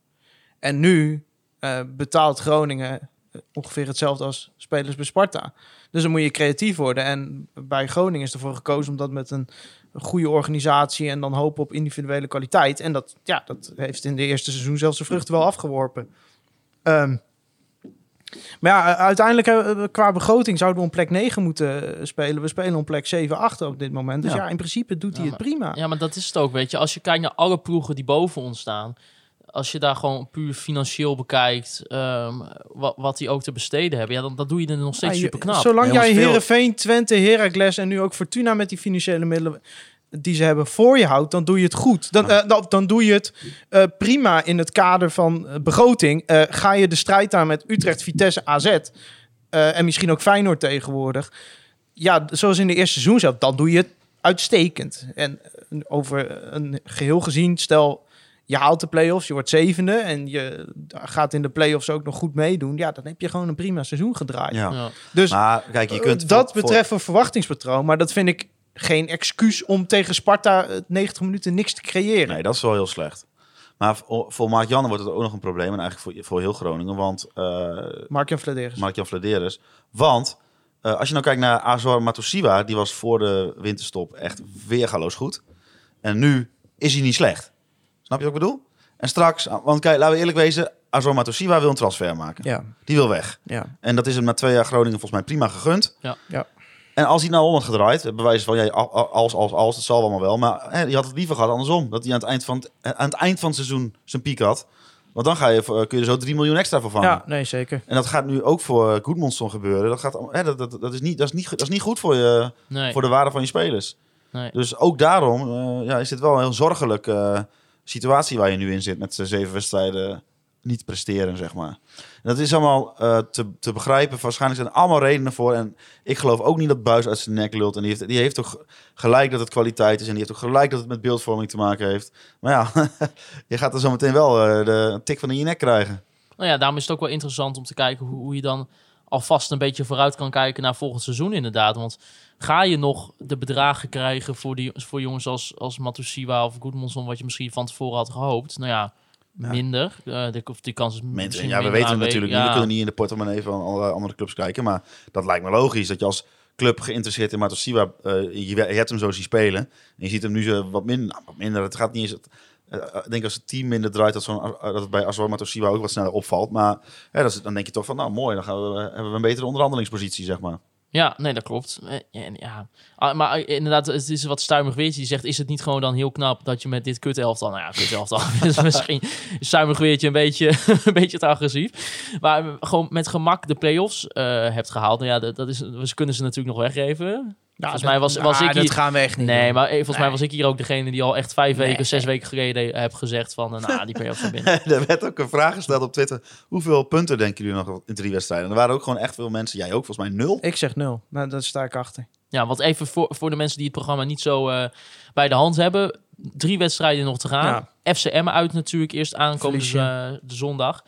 En nu eh, betaalt Groningen eh, ongeveer hetzelfde als spelers bij Sparta. Dus dan moet je creatief worden. En bij Groningen is ervoor gekozen om dat met een goede organisatie en dan hopen op individuele kwaliteit. En dat, ja, dat heeft in de eerste seizoen zelfs de vruchten wel afgeworpen. Ehm, maar ja, uiteindelijk hebben we- qua begroting zouden we om plek 9 moeten eh, spelen. We spelen om plek 7, 8 op dit moment. Dus ja, Ja. in principe doet hij het prima. Ja, maar dat is het ook, weet je. Als je kijkt naar alle ploegen die boven ons staan... Als je daar gewoon puur financieel bekijkt... ehm, wat, wat die ook te besteden hebben... Ja, dan, dan doe je er nog steeds Ja, je- super knap. Zolang Ja, jij Herenveen, Twente, Heracles en nu ook Fortuna met die financiële middelen die ze hebben voor je houdt, dan doe je het goed. Dan, eh, dan, dan doe je het eh, prima in het kader van eh, begroting. Eh, ga je de strijd aan met Utrecht, Vitesse, AZ eh, en misschien ook Feyenoord tegenwoordig. Ja, zoals in de eerste seizoen zelf, dan doe je het uitstekend. En over een geheel gezien, stel je haalt de play-offs, je wordt zevende en je gaat in de play-offs ook nog goed meedoen. Ja, dan heb je gewoon een prima seizoen gedraaid. Ja. Ja. Dus Maar kijk, je kunt eh, dat voor- voor- betreft een verwachtingspatroon, maar dat vind ik geen excuus om tegen Sparta eh, 90 minuten niks te creëren. Nee, dat is wel heel slecht. Maar voor, Mark Janne wordt het ook nog een probleem. En eigenlijk voor, voor heel Groningen. Want uh, Mark-Jan Vladeris. Mark-Jan Vladeris. Want uh, als je nou kijkt naar Azor Matosiwa. Die was voor de winterstop echt weergaloos goed. En nu is hij niet slecht. Snap je wat ik bedoel? En straks, want kijk, laten we eerlijk wezen. Azor Matosiwa wil een transfer maken. Ja. Die wil weg. Ja. En dat is hem na twee jaar Groningen volgens mij prima gegund. Ja. ja. En als hij nou om had gedraaid, bewijzen van ja, als, als, als, dat zal allemaal wel. Maar hè, die had het liever gehad andersom. Dat hij aan het eind van het, aan het, eind van het seizoen zijn piek had. Want dan ga je, voor- kun je er zo 3 miljoen extra voor vangen. Ja, nee, zeker. En dat gaat nu ook voor Goedmondson gebeuren. Dat, gaat, hè, dat, dat, dat, is niet, dat, is niet, goed- dat is niet goed voor, je, Nee. voor de waarde van je spelers. nee. Dus ook daarom eh, ja, is dit wel heel zorgelijke eh, situatie waar je nu in zit met zeven wedstrijden niet presteren, zeg maar. Dat is allemaal eh, te, te begrijpen. Waarschijnlijk zijn er allemaal redenen voor. En ik geloof ook niet dat Buis uit zijn nek lult. En die heeft, die heeft toch gelijk dat het kwaliteit is. En die heeft ook gelijk dat het met beeldvorming te maken heeft. Maar ja, *laughs* je gaat er zo meteen wel eh, de een tik van in je nek krijgen. Nou ja, daarom is het ook wel interessant om te kijken hoe, hoe je dan alvast een beetje vooruit kan kijken naar volgend seizoen inderdaad. Want ga je nog de bedragen krijgen voor, die, voor jongens als, als Matusiwa of Goodmanson, wat je misschien van tevoren had gehoopt? Nou ja, minder. Eh, de, die kans is Mensen, misschien ja, we weten het natuurlijk niet. We kunnen niet in de portemonnee van alle andere clubs kijken. Maar dat lijkt me logisch. Dat je als club geïnteresseerd in Matosiwa... eh je, je hebt hem zo zien spelen. En je ziet hem nu zo wat minder. Nou, wat minder. Het gaat niet eens... Het, ik denk als het team minder draait, dat, eh, dat het bij Matosiwa ook wat sneller opvalt. Maar hè, dan denk je toch van, nou mooi, dan hebben we een betere onderhandelingspositie, zeg maar. Ja, nee, dat klopt. Eh, ja. Ah, Maar eh, inderdaad, het is wat stuimig weertje. Die zegt, is het niet gewoon dan heel knap dat je met dit kut elftal... Nou ja, *laughs* is misschien stuimig weertje een beetje, *laughs* een beetje te agressief. Maar eh, gewoon met gemak de play-offs eh, hebt gehaald. Nou ja, dat, is, kunnen ze natuurlijk nog weggeven. Volgens mij was, was Ah, ik dat hier... gaan we echt niet Nee, doen. maar eh, volgens mij was ik hier ook degene die al echt vijf weken, zes weken geleden heb gezegd van... eh, nou, die *laughs* play-offs zijn binnen. er werd ook een vraag gesteld op Twitter. Hoeveel punten denken jullie nog in drie wedstrijden? En er waren ook gewoon echt veel mensen, jij ook volgens mij nul. Ik zeg nul. Nou, daar sta ik achter. Ja, want even voor, voor de mensen die het programma niet zo eh, bij de hand hebben. Drie wedstrijden nog te gaan. FCM uit natuurlijk eerst aankomende eh, de zondag.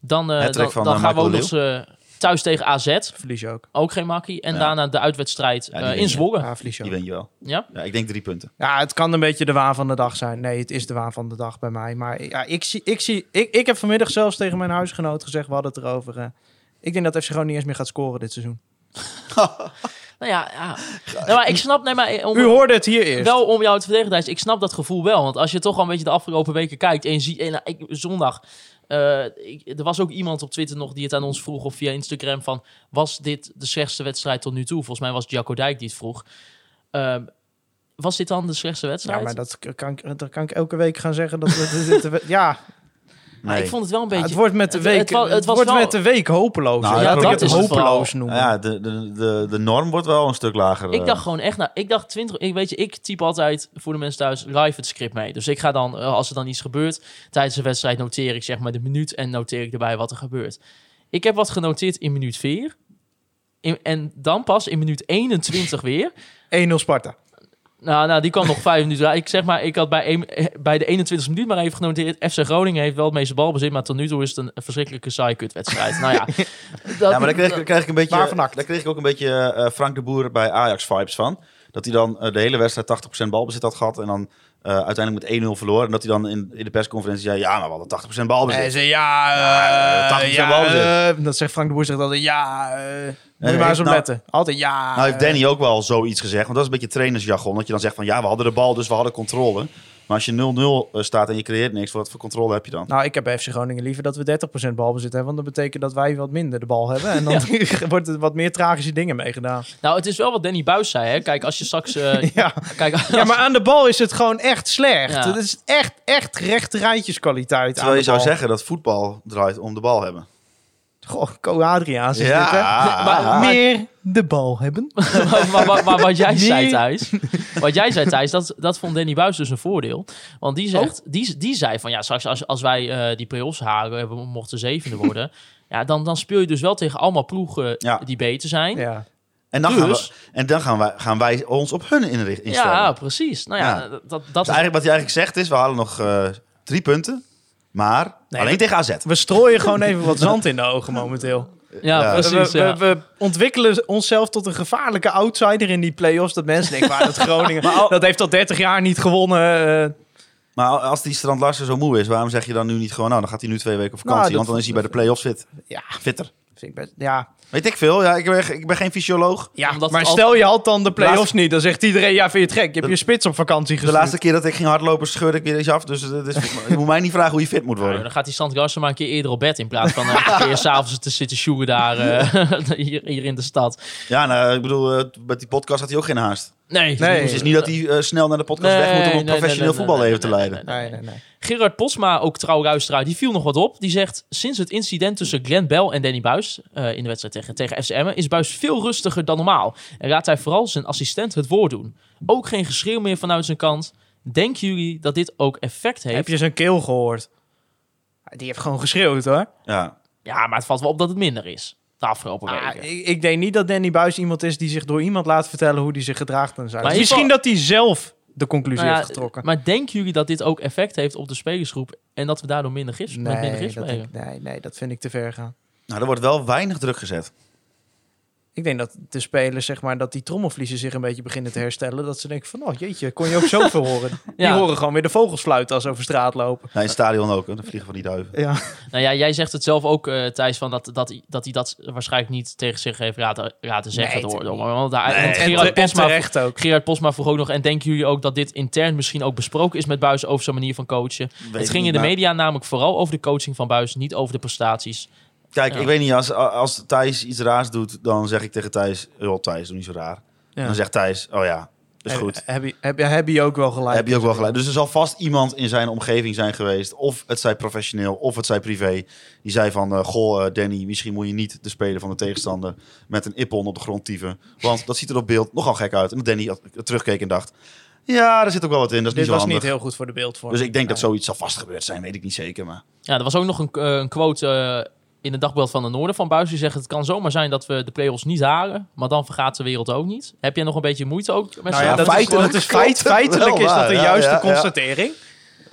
Dan, eh, dan, dan gaan we ook nog eh, thuis tegen AZ. Verlies je ook. Ook geen makkie. En Ja. daarna de uitwedstrijd Ja, eh, in. Zwolle. Ja, verlies je Die je wel. Ja? Ja, ik denk drie punten. Ja, het kan een beetje de waan van de dag zijn. Nee, het is de waan van de dag bij mij. Maar ja, ik, zie, ik, zie, ik, ik heb vanmiddag zelfs tegen mijn huisgenoot gezegd, we hadden het erover. eh, ik denk dat FC Groningen niet eens meer gaat scoren dit seizoen. *laughs* Nou ja, ja. Nou, maar ik snap... Nee, maar eh, om, U hoorde het hier eerst. wel om jou te verdedigen, Thijs, ik snap dat gevoel wel. Want als je toch al een beetje de afgelopen weken kijkt en je ziet... En, nou, ik, zondag, eh, ik- er was ook iemand op Twitter nog die het aan ons vroeg of via Instagram van... Was dit de slechtste wedstrijd tot nu toe? Volgens mij was Jacco Dijk die het vroeg. Ehm, was dit dan de slechtste wedstrijd? Ja, maar dat kan, dat kan ik elke week gaan zeggen. Dat, we- dat, *laughs* dat- ja, Maar Nee. ik vond het wel een beetje... het wordt met de week, het wordt wel- met de week hopeloos. Nou, ja, ik dat het is hopeloos Nou noemen. ja, de, de, de, de norm wordt wel een stuk lager. Ik eh. dacht gewoon echt, nou, ik dacht 20, ik weet je, ik type altijd voor de mensen thuis live het script mee. Dus ik ga dan, eh, als er dan iets gebeurt tijdens de wedstrijd, noteer ik zeg maar de minuut en noteer ik erbij wat er gebeurt. Ik heb wat genoteerd in minuut 4. In- en dan pas in minuut 21 weer. *laughs* 1-0 Sparta. Nou, nou, die kwam nog vijf minuten. Ik zeg maar, ik had bij, een- bij de 21 minuut maar even genoteerd. FC Groningen heeft wel het meeste balbezit, maar tot nu toe is het een verschrikkelijke saai kutwedstrijd. nou ja, *laughs* dat, Ja, maar daar kreeg, ik- een beetje, daar kreeg ik ook een beetje eh, Frank de Boer bij Ajax vibes van. Dat hij dan eh, de hele wedstrijd 80% balbezit had gehad en dan eh, uiteindelijk met 1-0 verloor. En dat hij dan in, in de persconferentie zei, ja, maar we hadden 80% balbezit. En ze ja, Ja, eh, 80% ja, balbezit. eh, dat zegt Frank de Boer zegt altijd ja. eh, moet je maar eens op nou- letten. Altijd ja. Nou heeft Danny ook wel zoiets gezegd, want dat is een beetje trainersjargon. Dat je dan zegt van, ja, we hadden de bal, dus we hadden controle. Maar als je 0-0 staat en je creëert niks, wat voor controle heb je dan? Nou, ik heb bij FC Groningen liever dat we 30% balbezit hebben. Want dat betekent dat wij wat minder de bal hebben. En dan *laughs* *laughs* wordt er wat meer tragische dingen mee gedaan. nou, het is wel wat Danny Buis zei. Hè? Kijk, als je straks... eh, *laughs* Ja. kijk, als- ja, maar aan de bal is het gewoon echt slecht. Ja. Het is echt, echt rechte rijtjeskwaliteit Terwijl aan je de zou zeggen dat voetbal draait om de bal hebben. Goh, Co Adriaan zit Ja. dit, hè? Maar- meer de bal hebben. *laughs* maar, maar, maar, maar wat jij zei, Nee. Thijs, *laughs* wat jij zei, Thijs, dat, dat vond Danny Buis dus een voordeel. Want die, zegt, die, die zei van, ja, straks als, als wij eh, die play-offs halen, we mochten zevende *laughs* worden, ja, dan, dan speel je dus wel tegen allemaal ploegen Ja. die beter zijn. Ja, Ja. En dan, gaan, Dus- we, en dan gaan, wij, gaan wij ons op hun inrichten. instellen. precies. Nou ja, Ja. dat, dat Dus is... eigenlijk, wat hij eigenlijk zegt is, we halen nog eh, drie punten. Maar Nee, alleen we- tegen AZ. We strooien gewoon even wat zand in de ogen momenteel. Ja, Ja. precies. we, ja. we, we ontwikkelen onszelf tot een gevaarlijke outsider in die play-offs. Dat mensen denken, waar dat *laughs* Groningen... dat heeft al 30 jaar niet gewonnen. eh. Maar als die Strand Larsen zo moe is, waarom zeg je dan nu niet gewoon... nou, dan gaat hij nu twee weken op vakantie, Nou, dat- want dan is hij bij de play-offs fit. ja, Fitter. vind ik best... Ja, Weet ik veel. Ja, ik, ben, ik ben geen fysioloog. ja Omdat maar al- stel je had dan de play-offs Laatste- niet. Dan zegt iedereen, ja, vind je het gek? Je hebt je spits op vakantie De gestuurd. laatste keer dat ik ging hardlopen, scheurde ik weer iets af. Dus het is, je moet mij niet vragen hoe je fit moet Nou, worden. dan gaat die Sant Garsten maar een keer eerder op bed in plaats van eh, een keer *laughs* s'avonds te zitten sjoegen daar eh, *laughs* hier, hier in de stad. Ja, nou, ik bedoel, eh, met die podcast had hij ook geen haast. Nee, Nee. Dus het is niet dat hij eh, snel naar de podcast weg moet om een nee, nee, professioneel nee, nee, voetballeven nee, te nee, leiden. Nee, nee, nee. Gerard Posma, ook trouw luisteraar, die viel nog wat op. Die zegt, sinds het incident tussen Glenn Bell en Danny Buis eh, in de wedstrijd tegen, tegen FC Emmen, is Buis veel rustiger dan normaal. En laat hij vooral zijn assistent het woord doen. Ook geen geschreeuw meer vanuit zijn kant. Denken jullie dat dit ook effect heeft? Heb je zijn keel gehoord? Die heeft gewoon geschreeuwd hoor. Ja. Ja, maar het valt wel op dat het minder is. De afgelopen Ah, weken. ik, ik denk niet dat Danny Buis iemand is die zich door iemand laat vertellen hoe hij zich gedraagt en ieder Misschien dat hij zelf de conclusie Nou ja, heeft getrokken. Maar denken jullie dat dit ook effect heeft op de spelersgroep en dat we daardoor minder gif, met minder Nee gif dat, spelen? nee, nee, dat vind ik te ver gaan. Nou, er wordt wel weinig druk gezet. Ik denk dat de spelers, zeg maar, dat die trommelvliezen zich een beetje beginnen te herstellen. Dat ze denken van, oh jeetje, kon je ook zoveel *laughs* horen. Die Ja. horen gewoon weer de vogels fluiten als ze over straat lopen. Ja, in het stadion ook, hè. dan vliegen van die duiven. Ja, Nou ja, jij zegt het zelf ook, eh Thijs, van dat, dat, dat hij dat waarschijnlijk niet tegen zich heeft laten, laten zeggen. Nee, door, want daar, Nee, want Gerard, te- Posma, terecht ook. Gerard Posma vroeg ook nog, en denken jullie ook dat dit intern misschien ook besproken is met Buis over zijn manier van coachen? Weet het ging in de maar- media namelijk vooral over de coaching van Buis, niet over de prestaties. Kijk, Ja. ik weet niet, als, als Thijs iets raars doet, dan zeg ik tegen Thijs, joh Thijs, doe niet zo raar. Ja. Dan zegt Thijs, oh ja, is Heb- goed. Heb, je, heb, je- heb je ook wel gelijk. Heb je ook wel gelijk. Dus er zal vast iemand in zijn omgeving zijn geweest, of het zij professioneel, of het zij privé, die zei van, eh, goh eh, Danny, misschien moet je niet de speler van de tegenstander met een ippon op de grond tieven. Want dat ziet er op beeld nogal gek uit. En Danny had- terugkeek en dacht, ja, daar zit ook wel wat in, dat is Dit niet zo was handig. niet heel goed voor de beeldvorming. Dus ik denk dat zoiets zal vast gebeurd zijn, weet ik niet zeker. Maar Ja, er was ook nog een, eh, een quote in het dagblad van de Noorden van Buis. Die zegt, het kan zomaar zijn dat we de play-offs niet halen, maar dan vergaat de wereld ook niet. Heb jij nog een beetje moeite ook met Nou ja, dat, is, feitelijk dat is feit, feitelijk wel is dat Ja, juiste ja, ja. constatering.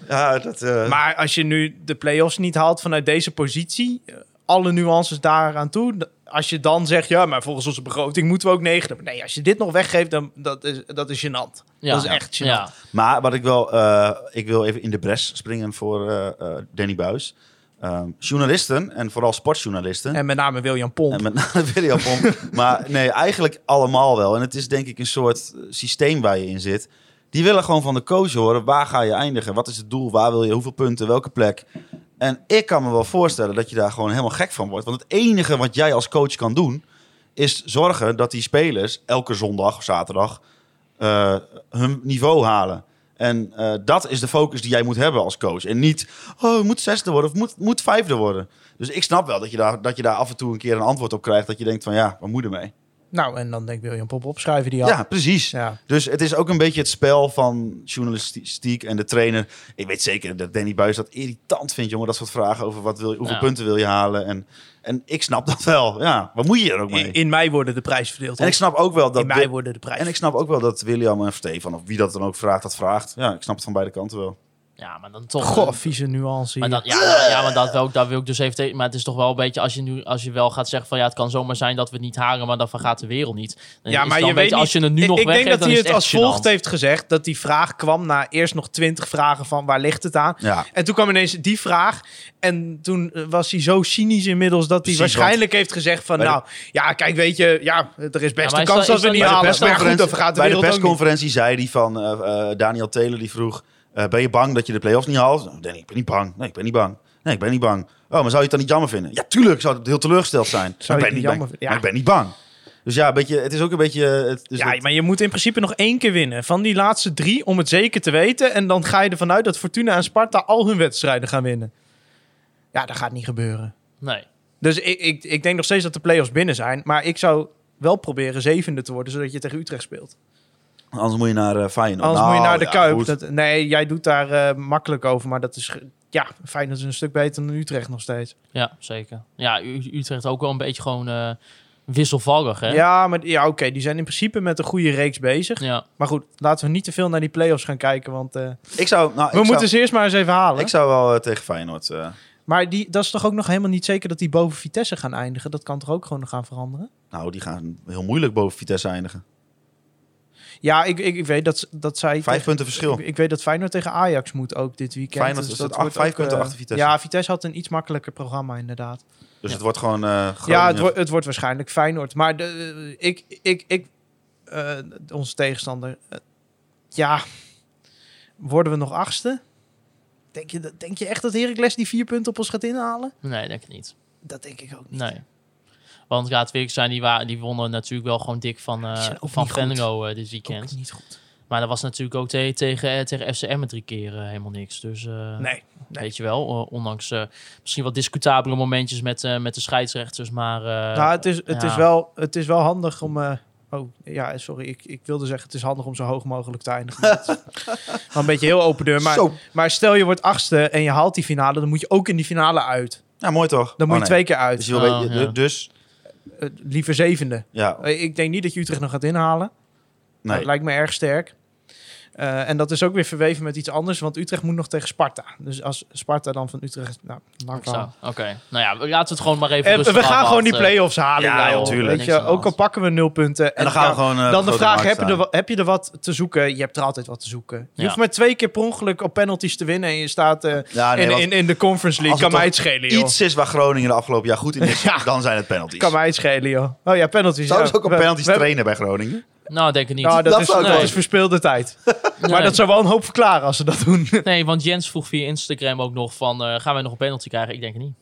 ja, dat... eh, Maar als je nu de play-offs niet haalt vanuit deze positie, eh, alle nuances daaraan toe. Als je dan zegt, ja, maar volgens onze begroting moeten we ook negen. Nee, als je dit nog weggeeft, dan dat is, dat is gênant. Ja. Dat is echt gênant. Ja. Maar wat ik wel, eh, ik wil even in de bres springen voor eh, eh, Danny Buis. Ehm, journalisten en vooral sportjournalisten. En met name William Pomp. En met name *laughs* William Pomp. maar nee, eigenlijk allemaal wel. En het is denk ik een soort systeem waar je in zit. Die willen gewoon van de coach horen. Waar ga je eindigen? Wat is het doel? Waar wil je? Hoeveel punten? Welke plek? En ik kan me wel voorstellen dat je daar gewoon helemaal gek van wordt. Want het enige wat jij als coach kan doen... is zorgen dat die spelers elke zondag of zaterdag... eh, hun niveau halen. En eh, dat is de focus die jij moet hebben als coach. En niet, oh, moet zesde worden of moet, moet vijfde worden. Dus ik snap wel dat je, daar, dat je daar af en toe een keer een antwoord op krijgt. Dat je denkt van, ja, wat moet er mee? Nou, en dan denkt William Pomp opschrijven die Ja, precies. Ja. Dus het is ook een beetje het spel van journalistiek en de trainer. Ik weet zeker dat Danny Buis dat irritant vindt, jongen. Dat soort vragen over wat wil je, hoeveel Ja. punten wil je halen. En, en ik snap dat wel. Ja, wat moet je er ook mee? In, in mei worden de prijs verdeeld. en ik snap ook wel dat... in mei Wi- worden de prijs. en ik snap ook wel dat William of Stefan, of wie dat dan ook vraagt, dat vraagt. Ja, ik snap het van beide kanten wel. Ja, maar dan toch... Goh, vieze nuance Maar dat, ja, ja, ja, maar dat wil, ik, dat wil ik dus even tegen. Maar het is toch wel een beetje als je nu als je wel gaat zeggen van ja, het kan zomaar zijn dat we het niet halen, maar dan vergaat de wereld niet. Dan Ja, is maar dan je een beetje, weet als je het nu ik, nog ik denk dat dan hij het als volgt heeft gezegd. Dat die vraag kwam na eerst nog twintig vragen van waar ligt het aan. Ja, En toen kwam ineens die vraag. En toen eh, was hij zo cynisch inmiddels dat hij Precies, waarschijnlijk heeft gezegd van... Nou, ja, kijk, weet je, ja, er is best maar een kans dat- dat we niet dat- bij de halen. Maar ja, goed, dan persconferentie, vergaat de bij de niet. persconferentie zei hij van eh, eh, Daniel Taylor die vroeg: eh, Ben je bang dat je de play-offs niet haalt? Nou, Danny, ik ben niet bang. Nee, ik ben niet bang. Nee, ik ben niet bang. Oh, maar zou je het dan niet jammer vinden? Ja, tuurlijk zou het heel teleurgesteld zijn. Zou ik ben niet bang. jammer vinden? Maar ik ben niet bang. Dus ja, een beetje, het is ook een beetje. Het, dus Ja, het- maar je moet in principe nog één keer winnen. Van die laatste drie, om het zeker te weten. En dan ga je ervan uit dat Fortuna en Sparta al hun wedstrijden gaan winnen. Ja, dat gaat niet gebeuren. Nee. Dus ik, ik, ik denk nog steeds dat de play-offs binnen zijn. Maar ik zou wel proberen zevende te worden, zodat je tegen Utrecht speelt. Anders moet je naar eh Feyenoord. Anders Nou, moet je naar de ja, Kuip. Dat, nee, jij doet daar eh, makkelijk over. Maar dat is... Ja, Feyenoord is een stuk beter dan Utrecht nog steeds. Ja, zeker. Ja, U- Utrecht ook wel een beetje gewoon eh, wisselvallig, hè? Ja, maar ja, oké. die zijn in principe met een goede reeks bezig. Ja. Maar goed, laten we niet te veel naar die play-offs gaan kijken. Want eh, Ik zou, nou, we ik moeten zou, ze eerst maar eens even halen. ik zou wel tegen Feyenoord. eh, Maar die, dat is toch ook nog helemaal niet zeker dat die boven Vitesse gaan eindigen? Dat kan toch ook gewoon nog gaan veranderen? nou, die gaan heel moeilijk boven Vitesse eindigen. Ja, ik, ik, ik weet dat, dat zij... Vijf tegen- punten verschil. Ik, ik weet dat Feyenoord tegen Ajax moet ook dit weekend. Feyenoord Dus dat acht- wordt vijf ook, punten eh, achter Vitesse. Ja, Vitesse had een iets makkelijker programma inderdaad. Dus Ja. het wordt gewoon. eh Ja, het, wordt het wordt waarschijnlijk Feyenoord. Maar de, ik, ik, ik, eh, onze tegenstander... eh, ja, worden we nog achtste? Denk je, dat- denk je echt dat Heracles die vier punten op ons gaat inhalen? Nee, denk ik niet. Dat denk ik ook niet. Nee. Want laten we zijn, die, wa- die wonnen natuurlijk wel gewoon dik van, eh, ook van. Venlo eh, dit Ook weekend. niet goed. Maar dat was natuurlijk ook te- tegen, eh, tegen FCM met drie keer helemaal niks. Dus eh, Nee. weet je wel, ondanks eh, misschien wat discutabele momentjes met, eh, met de scheidsrechters. Maar eh, nou, het is, het, ja. is wel, het is wel handig om... eh, oh, ja, sorry. Ik, ik wilde zeggen, het is handig om zo hoog mogelijk te eindigen. *laughs* Een beetje heel open deur. Maar, Zo. maar stel je wordt achtste en je haalt die finale... dan moet je ook in die finale uit. Ja, mooi toch? Dan moet Oh, je nee. twee keer uit. Dus, je wil Oh, weten- ja. dus liever zevende. ja, Eh, ik denk niet dat je Utrecht nog gaat inhalen. nee. Dat lijkt me erg sterk. Eh, en dat is ook weer verweven met iets anders, want Utrecht moet nog tegen Sparta. Dus als Sparta dan van Utrecht... Nou, lang. Oké, nou ja, we- laten we het gewoon maar even En rustig we gaan gewoon die play-offs halen. Ja, joh. natuurlijk. Weet je, ook al pakken we nul punten. En dan gaan we gewoon... eh, dan de vraag, heb je, er, heb je er wat te zoeken? Je hebt er altijd wat te zoeken. Je Ja. hoeft maar twee keer per ongeluk op penalties te winnen... en je staat eh, Ja, nee, in, in, in de Conference League. als Kan het mij het schelen, joh. Iets is waar Groningen de afgelopen jaar goed in is, *laughs* Ja. dan zijn het penalties. Kan mij het schelen, joh. Oh ja, penalties. Zouden ze ook op penalties trainen bij Groningen? Nou, denk ik niet. Nou, dat, Dat is, dat wel. is verspeelde tijd. *laughs* Maar dat zou wel een hoop verklaren als ze dat doen. *laughs* Nee, want Jens vroeg via Instagram ook nog van... eh, gaan wij nog een penalty krijgen? Ik denk het niet.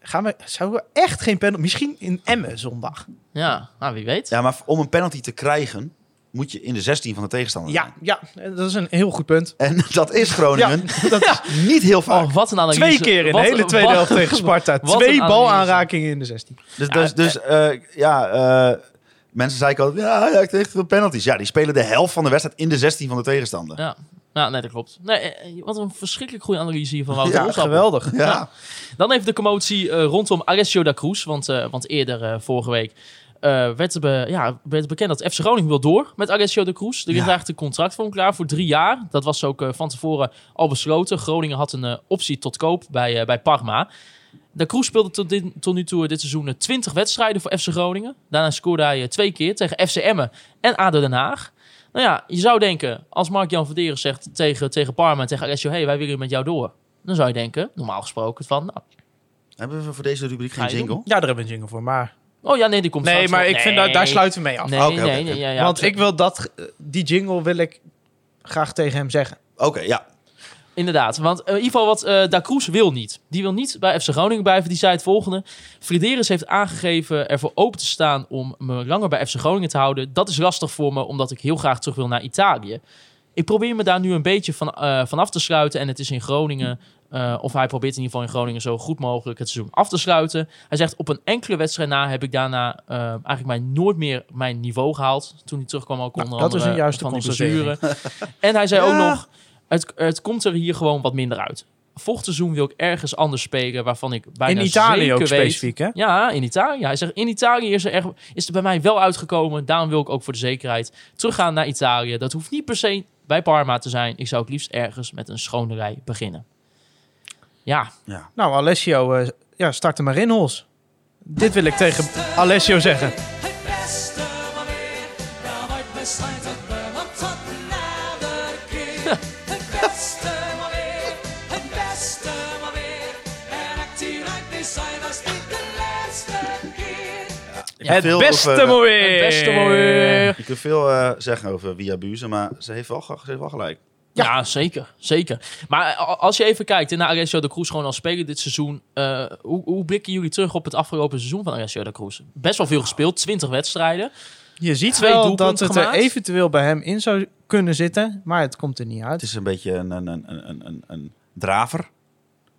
Gaan we, zouden we echt geen penalty... Misschien in Emmen zondag. Ja, nou, wie weet. Ja, maar om een penalty te krijgen, moet je in de 16 van de tegenstander Ja, zijn. ja, dat is een heel goed punt. En *laughs* dat is Groningen Ja, dat is *laughs* niet heel vaak. Oh, wat een analyse. twee keer in de hele tweede wat- helft tegen Sparta. Twee balaanrakingen in de 16. Dus, dus, dus eh, ja, eh, mensen zeiden altijd, ja, ja, ik kreeg veel penalties. Ja, die spelen de helft van de wedstrijd in de 16 van de tegenstander. Ja. ja, nee, dat klopt. Nee, eh, wat een verschrikkelijk goede analyse hier van Wouter Ja, Holzappel. geweldig. Ja. Dan even de commotie eh, rondom Alessio da Cruz. Want, eh, want eerder, vorige week, eh, werd, er be- ja, werd bekend dat FC Groningen wil door met Alessio da Cruz. Er is Ja. eigenlijk een contract voor hem klaar voor drie jaar. Dat was ook eh, van tevoren al besloten. Groningen had een optie tot koop bij, eh, bij Parma. Da Cruz speelde tot, dit, tot nu toe dit seizoen eh, 20 wedstrijden voor FC Groningen. Daarna scoorde hij eh, twee keer tegen FC Emmen en ADO Den Haag. Nou ja, je zou denken, als Mark-Jan Verderen zegt tegen, tegen Parma en tegen Alessio... hey, wij willen met jou door. Dan zou je denken, normaal gesproken, van... Nou, Hebben we voor deze rubriek geen jingle? Ja, daar hebben we een jingle voor. Maar... Oh ja, nee, die komt Nee, maar ik vind daar sluiten we mee af. Nee, Oké, oké, nee, oké. nee, ja, ja, Want ik wil dat, eh, die jingle wil ik graag tegen hem zeggen. Oké, ja. Inderdaad, want eh, in ieder geval wat eh Da Cruz wil niet. Die wil niet bij FC Groningen blijven. Die zei het volgende. Frideris heeft aangegeven ervoor open te staan om me langer bij FC Groningen te houden. Dat is lastig voor me, omdat ik heel graag terug wil naar Italië. Ik probeer me daar nu een beetje van, eh, van af te sluiten. En het is in Groningen, of hij probeert in ieder geval in Groningen zo goed mogelijk het seizoen af te sluiten. Hij zegt, op een enkele wedstrijd na heb ik daarna eigenlijk mij nooit meer mijn niveau gehaald. Toen hij terugkwam ook onder Nou, dat is andere een juiste van die blessure. en hij zei ook nog, het, het komt er hier gewoon wat minder uit. Volgend seizoen wil ik ergens anders spelen waarvan ik bijna In Italië zeker ook weet- specifiek, hè? Ja, in Italië. Hij zegt, in Italië is er, erg, is er bij mij wel uitgekomen. Daarom wil ik ook voor de zekerheid teruggaan naar Italië. Dat hoeft niet per se bij Parma te zijn. Ik zou het liefst ergens met een schonerij beginnen. Ja, ja. Nou, Alessio, eh, ja, start er maar in, Hols. Dit wil ik tegen Alessio zeggen. Het beste mooi. het beste. Je kunt veel eh, zeggen over Via Buze, maar ze heeft wel, ge- ze heeft wel gelijk. Ja, zeker. zeker. Maar als je even kijkt naar Alessio de Cruz gewoon als speler dit seizoen. eh, hoe, hoe blikken jullie terug op het afgelopen seizoen van Alessio de Cruz? Best wel veel gespeeld, 20 wedstrijden. Je ziet Twee wel dat het er eventueel bij hem in zou kunnen zitten, maar het komt er niet Het uit. is een beetje een, een, een, een, een, een draver.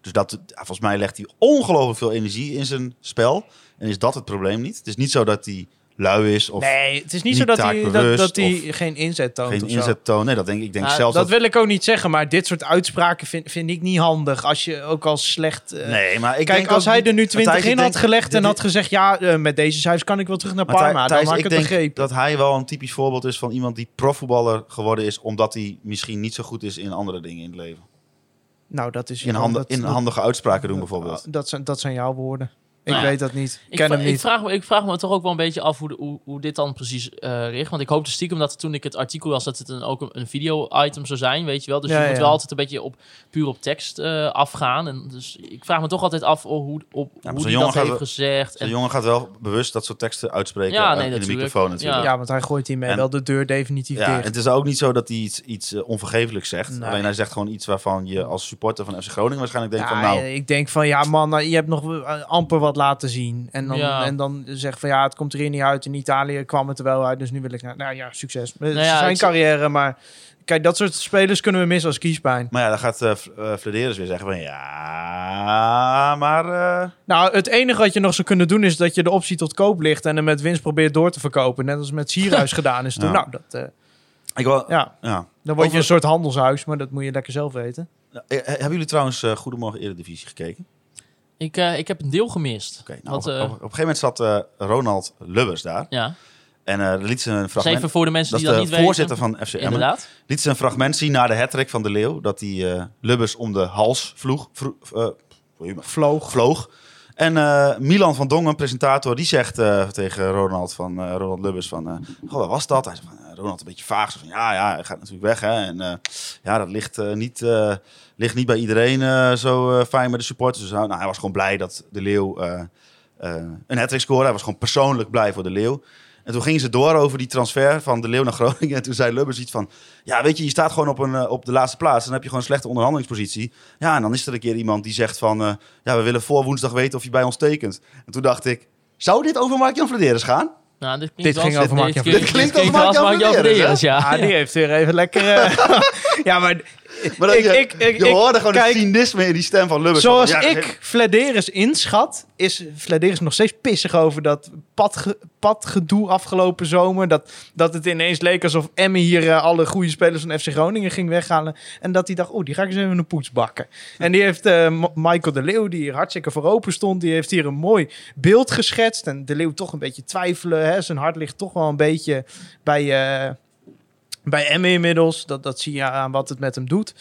Dus dat, volgens mij legt hij ongelooflijk veel energie in zijn spel. En is dat het probleem niet? Het is niet zo dat hij lui is of Nee, het is niet, niet zo dat hij, dat, hij geen inzet toont. geen inzet toont. Nee, dat denk ik. Ik denk Nou, zelfs Dat dat... wil ik ook niet zeggen, maar dit soort uitspraken vind, vind ik niet handig. Als je ook al slecht... eh, nee, maar ik Kijk, denk als hij er nu 20 Matthijs, in had denk- gelegd en had gezegd... ja, eh, met deze cijfers kan ik wel terug naar Parma, dan had ik het begrepen. dat hij wel een typisch voorbeeld is van iemand die profvoetballer geworden is, omdat hij misschien niet zo goed is in andere dingen in het leven. Nou, dat is... In, dat- in handige uitspraken doen bijvoorbeeld. Dat zijn, dat zijn jouw woorden. Ik Nou weet dat niet. Ik Ik, ken hem ik, niet. vraag me, ik vraag me toch ook wel een beetje af hoe, de- hoe, hoe dit dan precies eh ligt. Want ik hoopte stiekem dat toen ik het artikel las, dat het een, ook een, een video-item zou zijn, weet je wel. Dus Ja, je moet wel altijd een beetje op, puur op tekst eh, afgaan. En dus ik vraag me toch altijd af oh, hoe, op, hoe zo'n die jongen dat heeft wel- gezegd. Zo'n En, jongen gaat wel bewust dat soort teksten uitspreken Ja, eh, nee, in de microfoon natuurlijk. Ja, want hij gooit hiermee En- wel de deur definitief Ja, dicht. het is ook niet zo dat hij iets, iets onvergeeflijks zegt. Nee. Alleen hij zegt gewoon iets waarvan je als supporter van FC Groningen waarschijnlijk denkt Ja, van nou, ik denk van, ja man, nou, je hebt nog amper wat wat laten zien. En dan, Ja. en dan zeggen van ja, het komt er hier niet uit. In Italië kwam het er wel uit, dus nu wil ik... naar- Nou ja, succes. Het ja, is zijn carrière, maar... Kijk, dat soort spelers kunnen we missen als kiespijn. Maar ja, dan gaat eh, eh, Flederis weer zeggen van ja, maar... eh, Nou, het enige wat je nog zou kunnen doen is dat je de optie tot koop ligt en hem met winst probeert door te verkopen. Net als met Sierhuis *laughs* gedaan is toen. Ja. Nou, dat, eh, ik wil, ja, ja. dan word je een soort handelshuis, maar dat moet je lekker zelf weten. Eh, eh, hebben jullie trouwens eh, Goedemorgen Eredivisie gekeken? Ik, eh, ik heb een deel gemist. Oké, nou, Wat, op, eh, op, op een gegeven moment zat eh, Ronald Lubbers daar. ja. En eh er liet ze een fragment... even voor de mensen dat die is dat de niet voorzitter weten. van FC Emmen. Inderdaad. Liet ze een fragment zien na de hattrick van de Leeuw. Dat hij eh, Lubbers om de hals vloeg. vro- eh, Vloog. vloog. En eh, Milan van Dongen, presentator, die zegt eh, tegen Ronald, van, eh, Ronald Lubbers van... eh, Goh, wat was dat? Hij zei van, Ronald een beetje vaag. Van, ja, ja, hij gaat natuurlijk weg. Hè? En eh, ja, dat ligt, eh, niet, eh, ligt niet bij iedereen zo fijn met de supporters. Dus nou, hij was gewoon blij dat de Leeuw een hat scoorde. Hij was gewoon persoonlijk blij voor de Leeuw. En toen gingen ze door over die transfer van de Leeuw naar *laughs* Groningen. En toen zei Lubbers iets van... Ja, weet je, je staat gewoon op, een, op de laatste plaats. Dan heb je gewoon een slechte onderhandelingspositie. Ja, en dan is er een keer iemand die zegt van... ja, we willen voor woensdag weten of je bij ons tekent. En toen dacht ik... Zou dit over Mark-Jan gaan? Nou, dit, Dit ging over Mark-Jan Dit, klinkt als Mark-Jan Mark-Jan Vladeres, Vladeres, ja. Ah, die heeft weer even lekker... eh, *laughs* ja, maar *laughs* Maar dat Ik- je, ik- ik- je hoorde gewoon kijk, het cynisme in die stem van Lubbers. zoals ja, ik Vladeris inschat, is Vladeris nog steeds pissig over dat padge, padgedoe afgelopen zomer. Dat, dat het ineens leek alsof Emme hier eh, alle goede spelers van FC Groningen ging weghalen. En dat hij dacht, oeh, die ga ik eens even een poets bakken. En die heeft eh, Michael de Leeuw, die hier hartstikke voor open stond, die heeft hier een mooi beeld geschetst. En de Leeuw toch een beetje twijfelen. Hè? Zijn hart ligt toch wel een beetje bij... eh, bij Emme inmiddels, dat, dat zie je aan wat het met hem doet.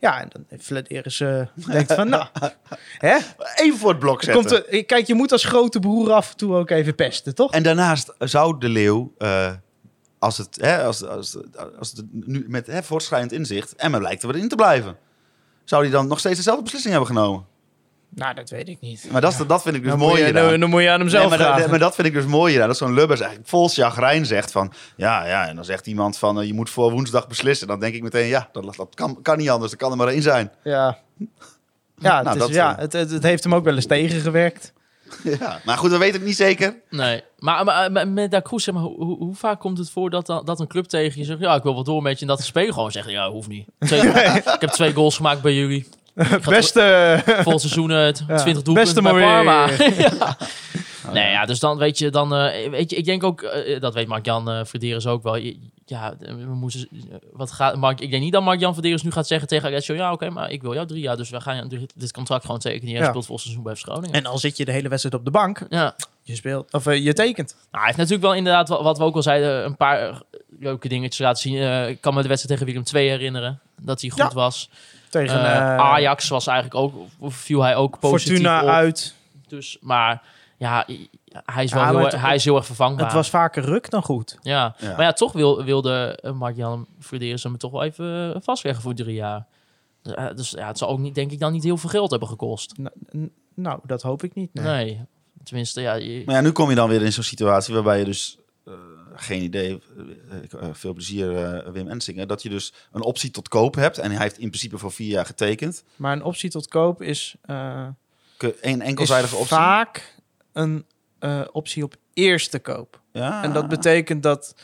Ja, en dan heeft Vladeris eh denkt van, nou, *laughs* hè? Even voor het blok zetten. Komt er, kijk, je moet als grote broer af en toe ook even pesten, toch? En daarnaast zou de Leeuw... eh, als het, hè, als, als, als het nu met hè, voortschrijdend inzicht... Emma lijkt er weer in te blijven. Zou hij dan nog steeds dezelfde beslissing hebben genomen? Nou, dat weet ik niet. Maar dat, is- dat vind ik dus dan, mooi je, dan, dan moet je aan hem zelf Nee, maar, dat, vragen. maar dat vind ik dus mooi. Dat zo'n Lubbers eigenlijk vol chagrijn zegt van... Ja, ja, en dan zegt iemand van... eh, je moet voor woensdag beslissen. Dan denk ik meteen, ja, dat, dat kan, kan niet anders. Er kan er maar één zijn. Ja, ja, *laughs* Nou, het, is, dat, ja eh, het, het, het heeft hem ook wel eens tegengewerkt. *laughs* Ja. Maar goed, we weten het niet zeker. Nee, maar, maar, maar met Da Cruz, zeg maar, hoe, hoe- hoe vaak komt het voor dat, dat een club tegen je zegt... Ja, ik wil wel door met je. En dat de speler gewoon zegt, ja, hoeft niet. Twee- *laughs* ik heb twee goals gemaakt bij jullie. *laughs* Beste, Vol seizoen eh, 20 *laughs* Ja, doelpunten beste bij maar Parma. *laughs* ja. Nee, ja, dus dan weet je, dan eh, weet je, ik denk ook, eh, dat weet Mark-Jan Verderes ook wel. Je- Ja, we moeten, wat gaat, Mark, ik denk niet dat Mark-Jan Verderes nu gaat zeggen tegen Agatio, ja, oké, maar ik wil jou drie jaar, dus we gaan dit, contract gewoon tekenen. Jij Ja. speelt vol seizoen bij Groningen. en al zit je de hele wedstrijd op de bank, ja. je speelt, of je tekent. Nou, hij heeft natuurlijk wel inderdaad, wat, wat we ook al zeiden, een paar leuke dingetjes laten zien. Ik kan me de wedstrijd tegen Willem II herinneren, dat hij goed Ja. was. Tegen Eh, eh, Ajax was eigenlijk ook, viel hij ook positief Fortuna op. uit. Dus, maar ja, hij is wel Ja, maar heel, het- hij is heel erg vervangbaar. Het was vaker ruk dan goed. Ja. Ja. maar ja, toch wil, wilde uh, Mark-Jan Verderes hem toch wel even eh, vastleggen voor drie jaar. Eh, dus ja, het zal ook niet, denk ik dan niet heel veel geld hebben gekost. Nou, nou, dat hoop ik niet. nee. Nee. Tenminste, ja. je- Maar ja, nu kom je dan weer in zo'n situatie waarbij je dus... eh, geen idee, eh, eh, veel plezier eh, Wim Ensingen... dat je dus een optie tot koop hebt. En hij heeft in principe voor vier jaar getekend. Maar een optie tot koop is, Een is enkelzijdige optie. vaak een optie op eerste koop. Ja. En dat betekent dat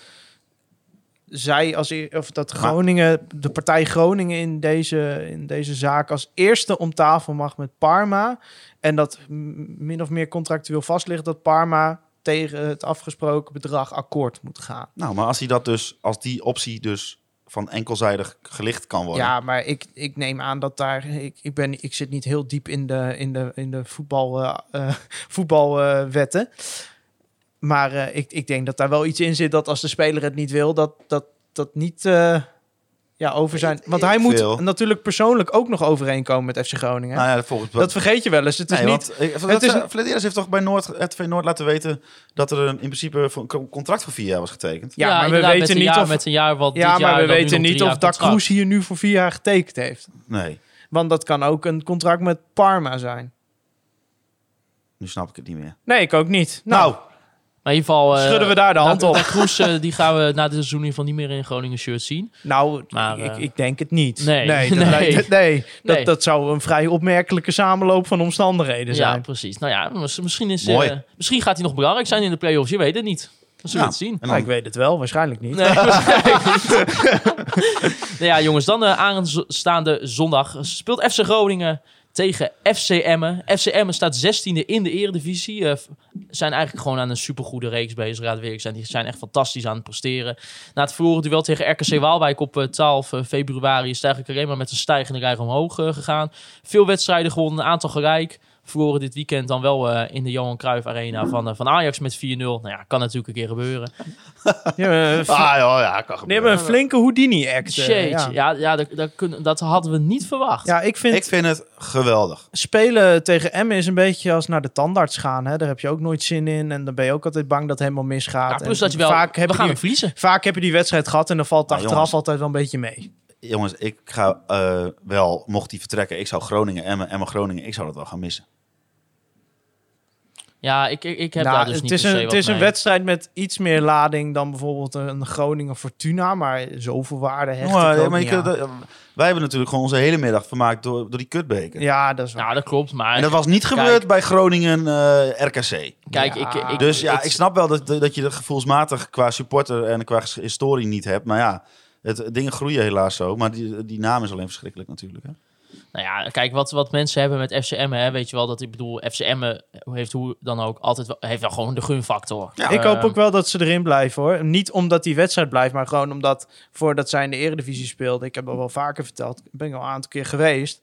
zij als eer- of dat Groningen, de partij Groningen in deze, in deze zaak als eerste om tafel mag met Parma. En dat min of meer contractueel vast ligt dat Parma tegen het afgesproken bedrag akkoord moet gaan. Nou, maar als hij dat dus, als die optie dus van enkelzijdig gelicht kan worden. Ja, maar ik, ik neem aan dat daar. Ik, ik, ben, ik zit niet heel diep in de, in de, in de voetbal, eh, eh, voetbalwetten. maar eh, ik, ik denk dat daar wel iets in zit dat als de speler het niet wil, dat dat, dat niet ja, over zijn. Want hij moet veel. natuurlijk persoonlijk ook nog overeenkomen met FC Groningen. Nou ja, volgens dat vergeet je wel eens. Het is nee, niet. want, eh, het is- Flederis heeft toch bij Noord, RTV Noord laten weten dat er een, in principe voor een contract voor vier jaar was getekend. Ja, maar we weten niet jaar, of. Met een jaar wat Ja, dit jaar maar we weten niet of jaar Da contract. Cruz hier nu voor vier jaar getekend heeft. Nee, Want dat kan ook een contract met Parma zijn. nu snap ik het niet meer. Nee, ik ook niet. Nou, Maar in ieder geval... eh, Schudden we daar de hand op. Cruz, eh, die gaan we na dit seizoen in ieder geval niet meer in Groningen shirt zien. Nou, Maar, ik, eh, ik denk het niet. nee, nee, *laughs* dat, nee. dat, Nee. dat zou een vrij opmerkelijke samenloop van omstandigheden Ja, zijn. precies. Nou ja, mis- misschien, is, Mooi. misschien gaat hij nog belangrijk zijn in de play-offs. Je weet het niet. We zullen Ja. het zien. En Nou, dan, ik weet het wel, waarschijnlijk niet. Nee, *laughs* waarschijnlijk niet. *laughs* nou ja, jongens, dan de aanstaande zondag speelt FC Groningen tegen FC Emmen. FC Emmen staat 16e in de eredivisie. Eh, f- zijn eigenlijk gewoon aan een supergoede reeks bezig. Laat werk zijn. Die zijn echt fantastisch aan het presteren. Na het verloren duel tegen RKC Waalwijk op eh, 12 februari is het eigenlijk alleen maar met een stijgende rij omhoog eh, gegaan. Veel wedstrijden gewonnen, een aantal gelijk. Verloren dit weekend dan wel eh, in de Johan Cruijff Arena van, eh, van Ajax met 4-0. Nou ja, kan natuurlijk een keer gebeuren. Die hebben een, fl- ah, joh, ja, kan die gebeuren. hebben een flinke Houdini-act. eh, ja. ja, ja dat, dat, hadden we niet verwacht. ja, ik vind Ik vind het geweldig. spelen tegen Emmen is een beetje als naar de tandarts gaan. Hè? Daar heb je ook nooit zin in. En dan ben je ook altijd bang dat het helemaal misgaat. Ja, plus En dat je wel, vaak we heb, je gaan die, verliezen. vaak heb je die wedstrijd gehad en dan valt Maar achteraf jongens. altijd wel een beetje mee. Jongens, ik ga eh, wel, mocht hij vertrekken, ik zou Groningen, Emmen, Emmen, Groningen, ik zou dat wel gaan missen. Ja, ik, ik, ik heb Nou, daar dus het niet is een, het is een wedstrijd met iets meer lading dan bijvoorbeeld een Groningen Fortuna. Maar zoveel waarde hecht Maar, ik ook maar je kunt- wij hebben natuurlijk gewoon onze hele middag vermaakt door, door die kutbeker. Ja, dat is waar. Ja, dat klopt. Maar En dat was niet Kijk. gebeurd bij Groningen eh, RKC. kijk, Ja, ik, ik, Dus ja, ik snap wel dat, dat je er gevoelsmatig qua supporter en qua historie niet hebt. Maar ja, het, dingen groeien helaas zo. Maar die, die naam is alleen verschrikkelijk natuurlijk. Hè? Nou ja, kijk, wat, wat mensen hebben met FCM, hè, weet je wel, dat ik bedoel, FCM heeft hoe dan ook altijd wel, heeft wel gewoon de gunfactor. Ja, ik hoop Eh, ook wel dat ze erin blijven hoor. Niet omdat die wedstrijd blijft, maar gewoon omdat voordat zij in de Eredivisie speelde, ik heb al wel vaker verteld, ben ik al een aantal keer geweest.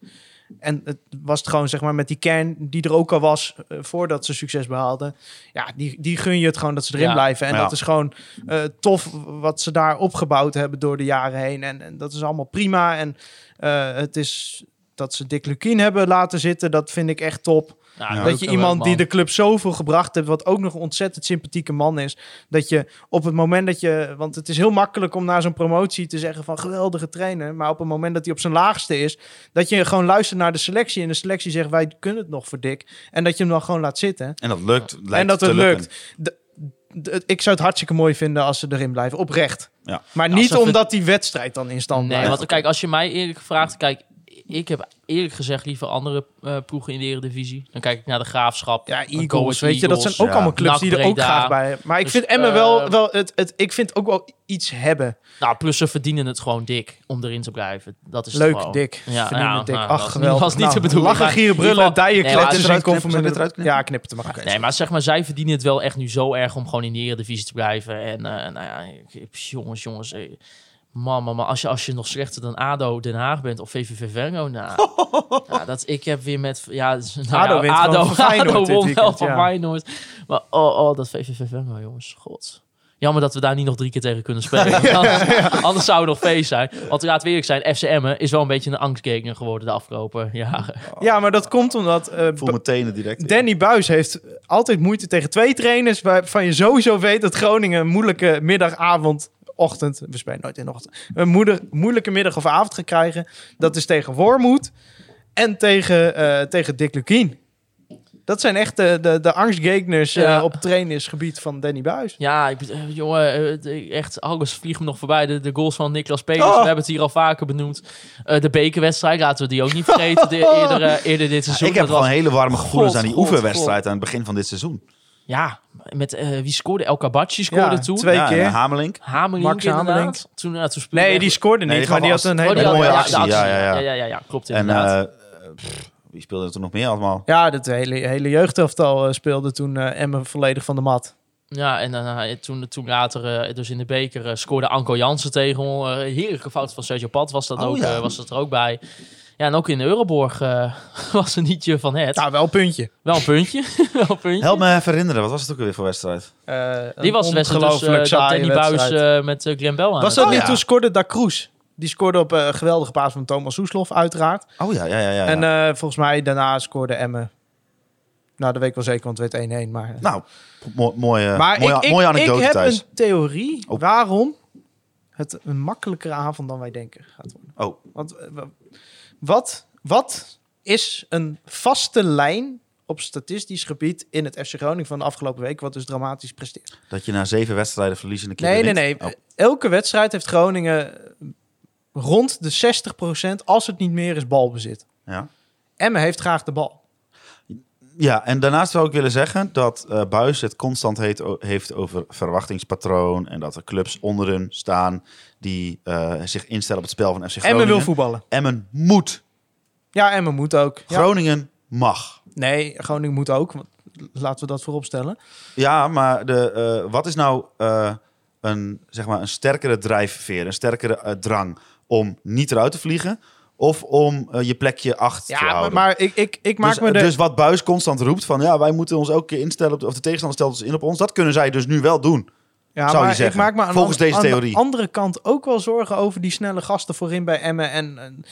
En het was het gewoon zeg maar met die kern die er ook al was eh, voordat ze succes behaalden. Ja, die, die gun je het gewoon dat ze erin Ja. blijven. En Ja. dat is gewoon eh, tof wat ze daar opgebouwd hebben door de jaren heen. En, en dat is allemaal prima. En eh, het is dat ze Dick Lukien hebben laten zitten, dat vind ik echt top. Nou, Ja. Dat je iemand man. die de club zoveel gebracht heeft, wat ook nog een ontzettend sympathieke man is. Dat je op het moment dat je, want het is heel makkelijk om na zo'n promotie te zeggen van geweldige trainer. Maar op het moment dat hij op zijn laagste is, dat je gewoon luistert naar de selectie. En de selectie zegt wij kunnen het nog voor dik. En dat je hem dan gewoon laat zitten. En dat lukt. lijkt en dat het lukt. De- de- ik zou het hartstikke mooi vinden als ze erin blijven, oprecht. Ja. Maar niet omdat die wedstrijd dan in stand Nee, blijft. want kijk, als je mij eerlijk vraagt, kijk, ik heb eerlijk gezegd liever andere eh, ploegen in de Eredivisie. Dan kijk ik naar de Graafschap. Ja, Eagles, weet je, dat zijn Eagles. ook ja. allemaal clubs die er ook graag bij Maar ik Dus, vind Emmen eh, wel, wel het, het, ik vind ook wel iets hebben. Nou, plus ze verdienen het gewoon dik om erin te blijven. Dat is Leuk, gewoon. Dick. Ja, Verdienen nou, Ach, dat was niet- geweldig. was niet Nou, de bedoeling, Lachen, gieren, brullen, dijen, Nee, kletsen knippen knippen? Ja, knip het er maar uit. Nee, maar zeg maar, zij verdienen het wel echt nu zo erg om gewoon in de Eredivisie te blijven. En eh, nou ja, jongens, jongens. Man, man, man, als je, als je nog slechter dan ADO Den Haag bent of VVV Venlo, nou, *laughs* ja, dat, ik heb weer met... Ja, dus, *laughs* nou ADO ja, wint gewoon van *laughs* Feyenoord ADO dit won wel van ja. Feyenoord. Maar oh, oh, dat VVV Venlo, jongens, god. Jammer dat we daar niet nog drie keer tegen kunnen spelen. Anders, anders zou het nog feest zijn. Want laten we eerlijk zijn, FCM is wel een beetje een angstgegner geworden de afgelopen jaren. Ja, maar dat komt omdat eh, Ik voel mijn tenen direct. Danny Buis heeft altijd moeite tegen twee trainers... waarvan je sowieso weet dat Groningen een moeilijke middagavond... Ochtend, we spelen nooit in de ochtend. Een moeder, moeilijke middag of avond gaat krijgen. Dat is tegen Wormoed en tegen, eh, tegen Dick Lukien. Dat zijn echt de, de, de angstgegners eh, op trainersgebied van Danny Buis. Ja, ik, eh, jongen, echt alles vliegt me nog voorbij. De, de goals van Niklas Peters, Oh. we hebben het hier al vaker benoemd. Eh, de bekerwedstrijd, laten we die ook niet vergeten. De, *laughs* eerder, eerder dit seizoen. ik heb Dat gewoon was- hele warme gevoelens God, aan die God, oefenwedstrijd aan het begin van dit seizoen. Ja, met eh, wie scoorde? El Kabachi scoorde Ja, toen. twee ja, keer. en Hamelink. Hamelink Max inderdaad. Hamelink. Toen, speelde Nee, die scoorde niet, Nee, die maar die had een hele Oh, Een mooie actie, ja, ja, ja. ja, ja, ja, ja, klopt En inderdaad. eh, pff, wie speelde er toen nog meer allemaal? Ja, dat hele, hele jeugdelftal eh, speelde toen eh Emmen volledig van de mat. Ja, en eh, toen, toen later, eh, dus in de beker, eh, scoorde Anko Jansen tegen. Uh, heerlijke fout van Sergio Pat was, dat Oh, ook, ja. eh, was dat er ook bij. Ja, en ook in de Euroborg eh, *laughs* was er nietje van het. Nou, wel een puntje. Wel een puntje. *laughs* wel een puntje. Help me even herinneren, wat was het ook weer voor wedstrijd? Eh, Die was de wedstrijd dus, eh, Danny Buis wedstrijd. met eh, Glenn Bell aan Was dat Oh, niet ja. toen scoorde Da Cruz? Die scoorde op eh, een geweldige paas van Thomas Soeslof, uiteraard. Oh ja, ja, ja. ja. En eh, volgens mij daarna scoorde Emmen. Nou, dat weet ik wel zeker, want het werd 1-1. Maar, nou, mo mooie, maar mooie, ik, mooie anekdote ik heb thuis. een theorie Oh. waarom het een makkelijkere avond dan wij denken gaat worden. Oh, Want wa- wat, wat is een vaste lijn op statistisch gebied in het FC Groningen van de afgelopen week, wat dus dramatisch presteert. Dat je na zeven wedstrijden verliezen een keer Nee, nee, nee. Oh, Elke wedstrijd heeft Groningen rond de 60%, als het niet meer is, balbezit. ja. Emmen heeft graag de bal. Ja, en daarnaast zou ik willen zeggen dat eh Buis het constant heet, heeft over verwachtingspatroon. En dat er clubs onder hun staan die eh, zich instellen op het spel van FC Groningen. Emmen wil voetballen. Emmen moet. Ja, Emmen moet ook. Ja. Groningen mag. Nee, Groningen moet ook. want Laten we dat voorop stellen. Ja, maar de, eh, wat is nou een, zeg maar een sterkere drijfveer, een sterkere drang om niet eruit te vliegen of om eh, je plekje acht te Ja, maar, houden? maar ik, ik, ik maak dus, me de... dus wat Buis constant roept van ja, wij moeten ons elke keer instellen, op de, of de tegenstander stelt ons in op ons, dat kunnen zij dus nu wel doen. ja, zou je maar zeggen, ik maak me aan, volgens de- deze aan theorie. de andere kant ook wel zorgen over die snelle gasten voorin bij Emmen en, en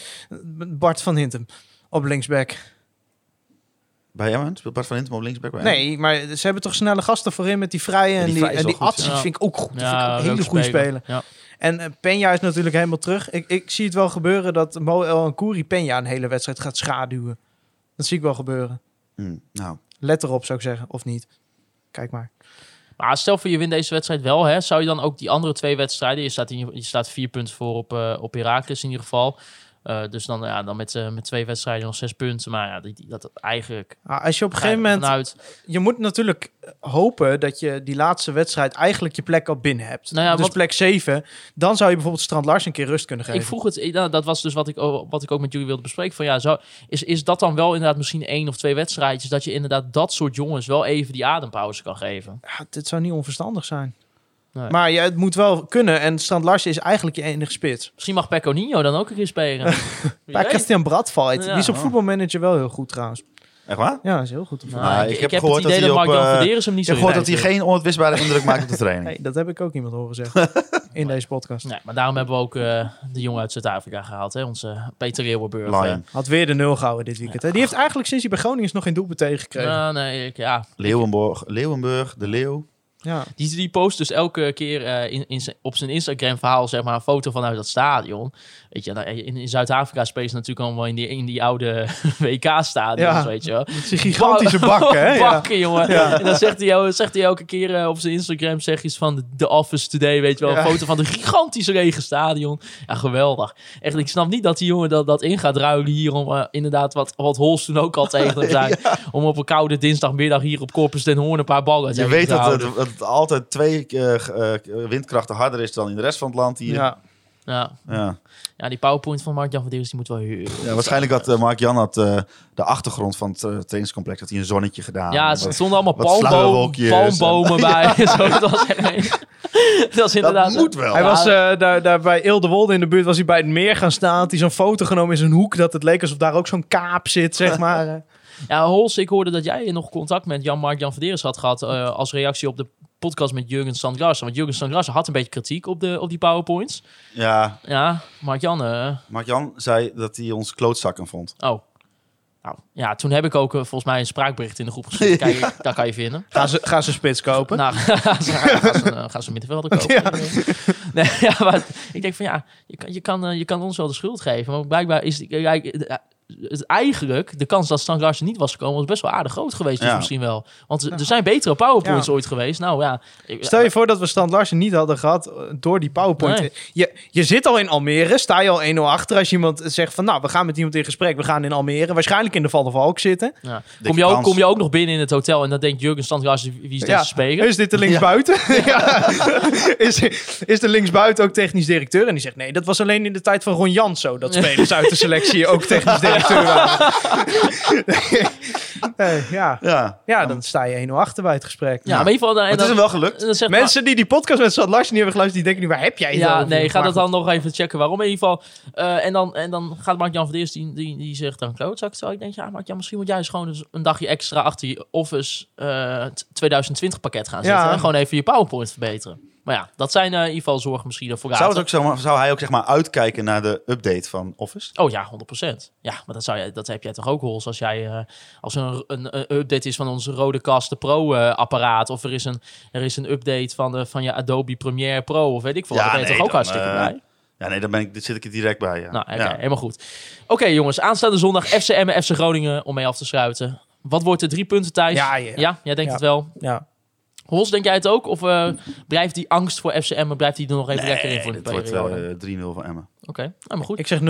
Bart van Hintem op linksback. Bij Emmen speelt Bart van Hintem op linksback bij Emmen? Nee, maar ze hebben toch snelle gasten voorin met die vrije en die die, en goed, ja. vind ik ook goed. Vind ik een hele goede speler. En eh, Peña is natuurlijk helemaal terug. Ik, ik zie het wel gebeuren dat Mo El Kouri Peña een hele wedstrijd gaat schaduwen. Dat zie ik wel gebeuren. Hm, nou, Let erop, zou ik zeggen. Of niet. Kijk maar. Maar stel voor je wint deze wedstrijd wel, hè, zou je dan ook die andere twee wedstrijden, je staat, in, je staat vier punten voor op, eh op Heracles in ieder geval. Eh, dus dan, ja, dan met, eh, met twee wedstrijden nog zes punten. Maar ja, die, die- dat eigenlijk... Ah, als je op een gegeven moment... vanuit- Je moet natuurlijk hopen dat je die laatste wedstrijd eigenlijk je plek al binnen hebt. Nou ja, dus wat- plek 7. Dan zou je bijvoorbeeld Strand Lars een keer rust kunnen geven. Ik vroeg het, eh, nou, dat was dus wat ik, wat ik ook met jullie wilde bespreken. Van ja, zou, is, is dat dan wel inderdaad misschien één of twee wedstrijdjes dat je inderdaad dat soort jongens wel even die adempauze kan geven? Ja, dit zou niet onverstandig zijn. Nee. Maar ja, het moet wel kunnen. En Strand Lars is eigenlijk je enige spits. Misschien mag Pecco Nino dan ook een keer spelen. *laughs* Bij. Christian Bradfight. Ja. Die is op voetbalmanager wel heel goed trouwens. echt waar? Ja, is heel goed. Nou. Ah, ik, ik ik heb heb gehoord het idee dat dat, hij op, eh, Verderes hem niet zo hebt gehoord dat hij geen onbetwistbare indruk maakt op de training. Hey, dat heb ik ook iemand horen zeggen. *laughs* in deze podcast. Nee, maar daarom hebben we ook eh, de jongen uit Zuid-Afrika gehaald. Hè? Onze Peter Leeuwenburg. Lion. Had weer de nul gehouden dit weekend. hè. Die heeft eigenlijk sinds hij bij Groningen is nog geen doelpunt tegengekregen. Ja, nee, ik, ja. Leeuwenborg, Leeuwenburg, de Leeuw. Ja. Die, die post dus elke keer eh, in, in op zijn Instagram verhaal zeg maar, een foto vanuit dat stadion. Weet je, nou, in, in Zuid-Afrika spelen ze natuurlijk allemaal in die, in die oude *laughs* WK-stadions, Ja. weet je wel. Het is een gigantische bakken, hè? *laughs* Ja. Bakken, jongen. En dan zegt hij, zegt hij elke keer eh, op zijn Instagram zeg je iets van The Office Today, weet je wel. Een foto van een gigantische regenstadion. Ja, geweldig. Echt, ik snap niet dat die jongen dat, dat in gaat ruilen hier om eh, inderdaad, wat, wat Hols toen ook al tegen hem *laughs* zei, om op een koude dinsdagmiddag hier op Corpus den Hoorn een paar ballen Je weet te dat houden. het, dat het altijd twee eh, eh, windkrachten harder is dan in de rest van het land hier. Ja. Ja, Ja. ja, die powerpoint van Mark-Jan van Deers, die moet wel heel... Ja, waarschijnlijk had eh, Mark Jan had, eh, de achtergrond van het eh, trainingscomplex had hij een zonnetje gedaan. Ja, er stonden allemaal palmboom, palmbomen *laughs* bij. *laughs* Zo, dat, was echt, dat is inderdaad... dat moet wel. Hij Ja. was eh, daar, daar bij Eelde in de buurt, was hij bij het meer gaan staan. Had hij zo'n foto genomen in zijn hoek, dat het leek alsof daar ook zo'n kaap zit, zeg *laughs* maar. Eh, Ja, Hols, ik hoorde dat jij nog contact met Jan-Mark Jan Verderes had gehad eh, als reactie op de podcast met Jurgen Sandglassen. Want Jurgen Sandglassen had een beetje kritiek op, de, op die powerpoints. Ja, Ja, Mark-Jan... eh, Mark Jan zei dat hij ons klootzakken vond. oh. Nou, ja, toen heb ik ook eh, volgens mij een spraakbericht in de groep gestuurd. *laughs* Kijk, daar kan je vinden. Gaan ze, gaan ze spits kopen? Nou, *laughs* gaan ze, gaan ze, gaan ze middenvelder kopen. *laughs* Nee, ja, maar ik denk van ja, je kan, je, kan, eh, je kan ons wel de schuld geven. Maar blijkbaar is die- kijk, het eigenlijk, de kans dat Stan Larsen niet was gekomen, was best wel aardig groot geweest. Dus Ja. misschien wel. Want er- er zijn betere powerpoints Ja. ooit geweest. Nou ja. Stel je voor dat we Stand Larsen niet hadden gehad eh, door die PowerPoint. Nee. Je, je zit al in Almere, sta je al 1-0 achter. Als je iemand zegt van nou, we gaan met iemand in gesprek. We gaan in Almere. Waarschijnlijk in de Val de Valk zitten. ja. Kom, je ook, kom je ook nog binnen in het hotel en dan denkt Jurgen Stan Larsen, wie is deze speler? Is dit de linksbuiten? *laughs* *laughs* Ja. Is, is de linksbuiten ook technisch directeur? En die zegt nee, dat was alleen in de tijd van Ron Jans zo. Dat spelers uit de selectie ook *laughs* technisch directeur *laughs* Eh, ja. Ja, ja, dan sta je 1-0 achter bij het gesprek. Ja, maar in ieder geval... En het is hem wel gelukt. dan Mensen die die podcast met Stan Larsen niet hebben geluisterd, die denken nu, waar heb jij het Ja, over? nee, ga dat dan nog even checken waarom in ieder geval. Eh, en, dan, en dan gaat Mark-Jan van Deers, die, die, die zegt dan klootzak. Terwijl ik denk, ja Mark-Jan, misschien moet jij eens gewoon eens een dagje extra achter je Office eh, t- 2020 pakket gaan zitten. Ja. En gewoon even je PowerPoint verbeteren. Maar ja, dat zijn eh, in ieder geval zorgen misschien voor Zou, het ook zo, zou hij ook zeg maar uitkijken naar de update van Office? Oh ja, 100%. Ja, maar dat, zou jij, dat heb jij toch ook, Hols, als jij eh, als er een, een, een update is van onze Rodecaster Pro eh, apparaat of er is een, er is een update van, de, van je Adobe Premiere Pro of weet ik veel, Ja, dan ben je nee, toch ook dan, hartstikke eh, blij. Ja, nee, dan ben ik, dit zit ik er direct bij. Ja. Nou, Ja. helemaal goed. Oké, jongens, aanstaande zondag FCM en FC Groningen om mee af te sluiten. Wat wordt de drie punten, Thijs? Ja, ja. ja jij denkt Ja. het wel. Ja. Hols, denk jij het ook? Of eh, blijft die angst voor FCM, blijft die er nog even lekker in voor de Het wordt eh, 3-0 van Emmen. Oké, nou, maar goed. Ik zeg 0-2.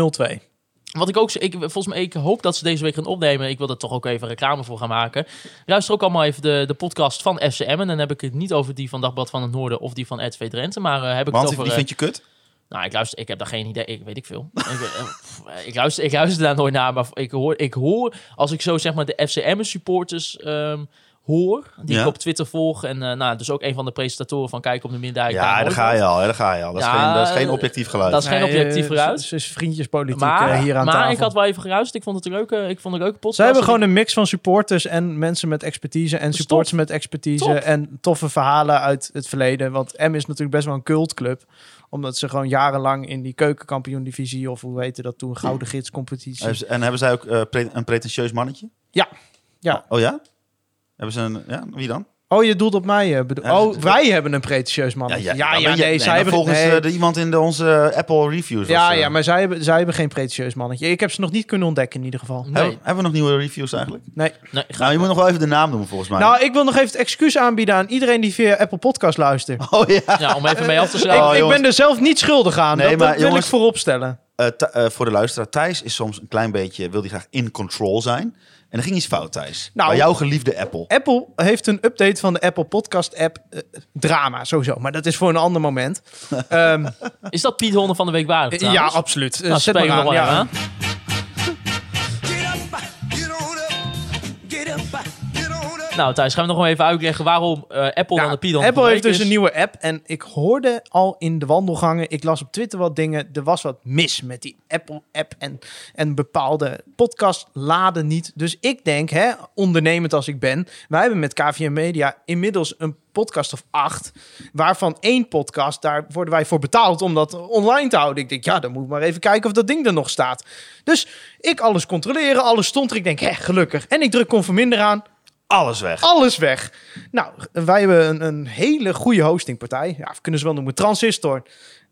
Wat ik ook zeg, ik, volgens mij, ik hoop dat ze deze week gaan opnemen. Ik wil er toch ook even reclame voor gaan maken. Luister ook allemaal even de, de podcast van FCM. En dan heb ik het niet over die van Dagblad van het Noorden of die van RTV Drenthe. Maar eh, heb ik Want het die over... vind je kut? Nou, ik luister, ik heb daar geen idee. Ik weet ik veel. *laughs* eh, ik, luister, ik luister daar nooit naar, maar ik hoor, ik hoor als ik zo zeg maar de FCM supporters ehm, hoor, die Ja. ik op Twitter volg en eh, nou, dus ook een van de presentatoren van Kijk op de Middijk. Ja, daar ga je al. Hè, daar ga je al. Dat, is, geen, dat is geen objectief geluid. dat is geen objectief geluid. Ze is vriendjespolitiek Maar, eh, hier aan maar tafel. ik had wel even geruist. Ik vond het een leuke, ik vond het een leuke podcast. Ze hebben gewoon een mix van supporters en mensen met expertise en supporters met expertise Top. en toffe verhalen uit het verleden. Want M is natuurlijk best wel een cultclub, omdat ze gewoon jarenlang in die keukenkampioen-divisie of hoe heette dat toen, Gouden Gids-competitie. En hebben zij ook eh, pre- een pretentieus mannetje? Ja. Ja. Oh ja? Hebben ze een... Ja, wie dan? Oh, je doelt op mij. eh, bedo- Ja, oh, wij hebben een pretentieus man. Ja, ja, nee, nee, zij maar hebben volgens nee. eh, de, iemand in de, onze Apple reviews. ja, was, eh, ja, maar zij hebben, zij hebben geen pretentieus mannetje. Ik heb ze nog niet kunnen ontdekken in ieder geval. Nee, Hebben, hebben we nog nieuwe reviews eigenlijk? Nee. nee, Nou, je moet nog wel even de naam noemen volgens mij. Nou, ik wil nog even het excuus aanbieden aan iedereen die via Apple Podcast luistert. oh ja. ja, om even mee af te ik, sluiten. Oh, ik ben er zelf niet schuldig aan. Nee, dat maar dat wil jongens- ik voorop stellen. Eh, Th- eh, voor de luisteraar, Thijs is soms een klein beetje, wil hij graag in control zijn. En er ging iets fout, Thijs. Nou- Bij jouw geliefde Apple. Apple heeft een update van de Apple Podcast app. eh, drama, sowieso. Maar dat is voor een ander moment. *laughs* Ehm, Is dat Piet Honden van de Week waardig ja, trouwens? absoluut. Eh, Nou, Zet spelen maar we nog aan. wel Ja. aan. Nou Thijs, gaan we nog even uitleggen waarom eh, Apple Ja, dan de van Apple heeft dus is? een nieuwe app. En ik hoorde al in de wandelgangen. Ik las op Twitter wat dingen. Er was wat mis met die Apple-app. En, en bepaalde podcast laden niet. Dus ik denk, hè, ondernemend als ik ben. Wij hebben met KVM Media inmiddels een podcast of acht. Waarvan één podcast, daar worden wij voor betaald om dat online te houden. Ik denk, ja, dan moet ik maar even kijken of dat ding er nog staat. Dus ik alles controleren, alles stond er. Ik denk, hè, gelukkig. En ik druk conforminder aan Alles weg. alles weg. Nou, wij hebben een, een hele goede hostingpartij. Ja, we kunnen ze wel noemen Transistor.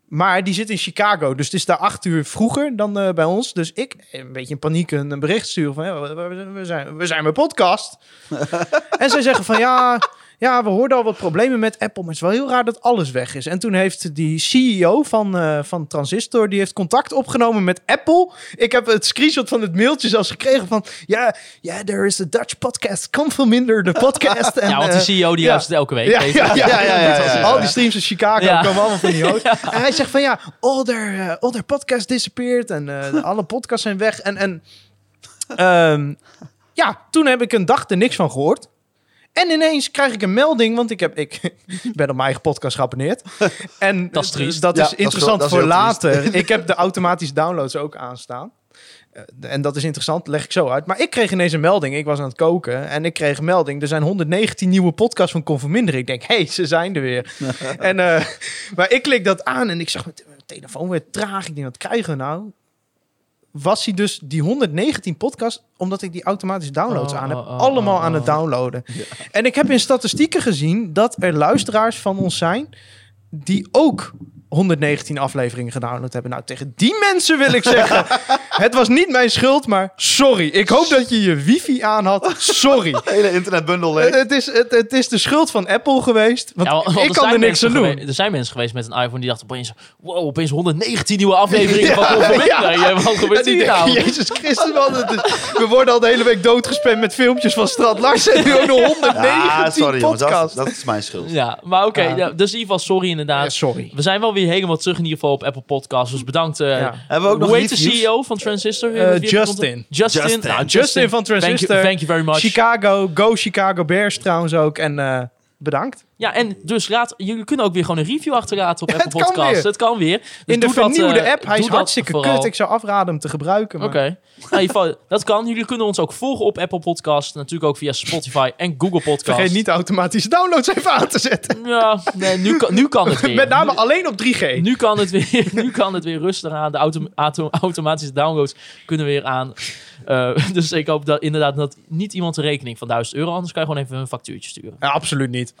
Maar die zit in Chicago, dus het is daar acht uur vroeger dan eh, bij ons. Dus ik, een beetje in paniek, een, een bericht sturen van... Ja, we, we- we zijn, we zijn mijn podcast. *laughs* en zij zeggen van ja, ja, we hoorden al wat problemen met Apple... maar het is wel heel raar dat alles weg is. En toen heeft die CEO van, eh, van Transistor... die heeft contact opgenomen met Apple. Ik heb het screenshot van het mailtje zelfs gekregen van... ja, ja, there is a Dutch podcast. Come from minder de podcast. *laughs* En, Ja, want eh, die CEO die ja. elke week. ja, ja, ja, ja, ja. Al die streams in Chicago komen allemaal van die *laughs* host. En hij zegt van ja, all their, eh, all their podcasts disappeared. En eh, alle podcasts zijn weg. En, en ehm, ja, toen heb ik een dag er niks van gehoord. En ineens krijg ik een melding, want ik, heb, ik *laughs* ben op mijn eigen podcast geabonneerd. *laughs* En Dat is triest. Dat Ja, is dat is interessant wel- dat is voor later. *laughs* Ik heb de automatische downloads ook aanstaan. Eh, En dat is interessant, leg ik zo uit. Maar ik kreeg ineens een melding. Ik was aan het koken en ik kreeg een melding. Er zijn 119 nieuwe podcasts van Conforminder. Ik denk, hé, hey, ze zijn er weer. en, eh, maar ik klik dat aan en ik zag mijn telefoon weer traag. Ik denk, wat krijgen we nou? Was hij dus die 119 podcasts, omdat ik die automatische downloads Oh, aan heb, oh, oh, allemaal oh, aan het downloaden. En ik heb in statistieken gezien dat er luisteraars van ons zijn die ook 119 afleveringen gedownload hebben. Nou, tegen die mensen wil ik zeggen, *laughs* het was niet mijn schuld, maar sorry. Ik hoop dat je je wifi aan had. Sorry. *laughs* Hele internetbundel Het, leeg. het is, het, het is de schuld van Apple geweest. Want Ja, want- want ik er kan er niks aan doen. Er zijn mensen geweest met een iPhone die dachten opeens... Wow, opeens 119 nieuwe afleveringen *laughs* van Ja, ja. Ja, Wat Ja, gebeurt die hier denken, nou? Jezus Christus, man. het is- we worden al de hele week doodgespamd met filmpjes van Strand Larsen. En nu ook nog 119 Ah, sorry jongens, dat, dat is mijn schuld. Ja, maar oké. Ja. ja, dus in ieder geval sorry inderdaad. Ja, sorry. We zijn wel weer helemaal terug in ieder geval op Apple Podcasts. Dus bedankt. eh, Ja. Hebben we ook nog Hoe heet de? CEO van Transistor? Eh, Justin. contact? Justin. Justin. Nou, Justin van Thank Transistor. you, thank you very much. Chicago, go Chicago Bears trouwens ook. En eh, bedankt. Ja, en dus laat, jullie kunnen ook weer gewoon een review achterlaten op *laughs* Ja, Apple Podcasts. Het kan weer. Dus In de doe dat, vernieuwde eh, app. Hij is hartstikke vooral. kut. Ik zou afraden hem te gebruiken. Oké. maar- Nou, dat kan. Jullie kunnen ons ook volgen op Apple Podcasts. Natuurlijk ook via Spotify en Google Podcasts. Vergeet niet de automatische downloads even aan te zetten. Ja, nee, nu kan, nu kan het *laughs* weer. Met name alleen op 3G. Nu kan het weer, *laughs* nu kan het weer rustig aan. De auto, auto- automatische downloads kunnen weer aan. Eh, dus ik hoop dat inderdaad dat niet iemand een rekening van 1000 euro. Anders kan je gewoon even een factuurtje sturen. Ja, absoluut niet.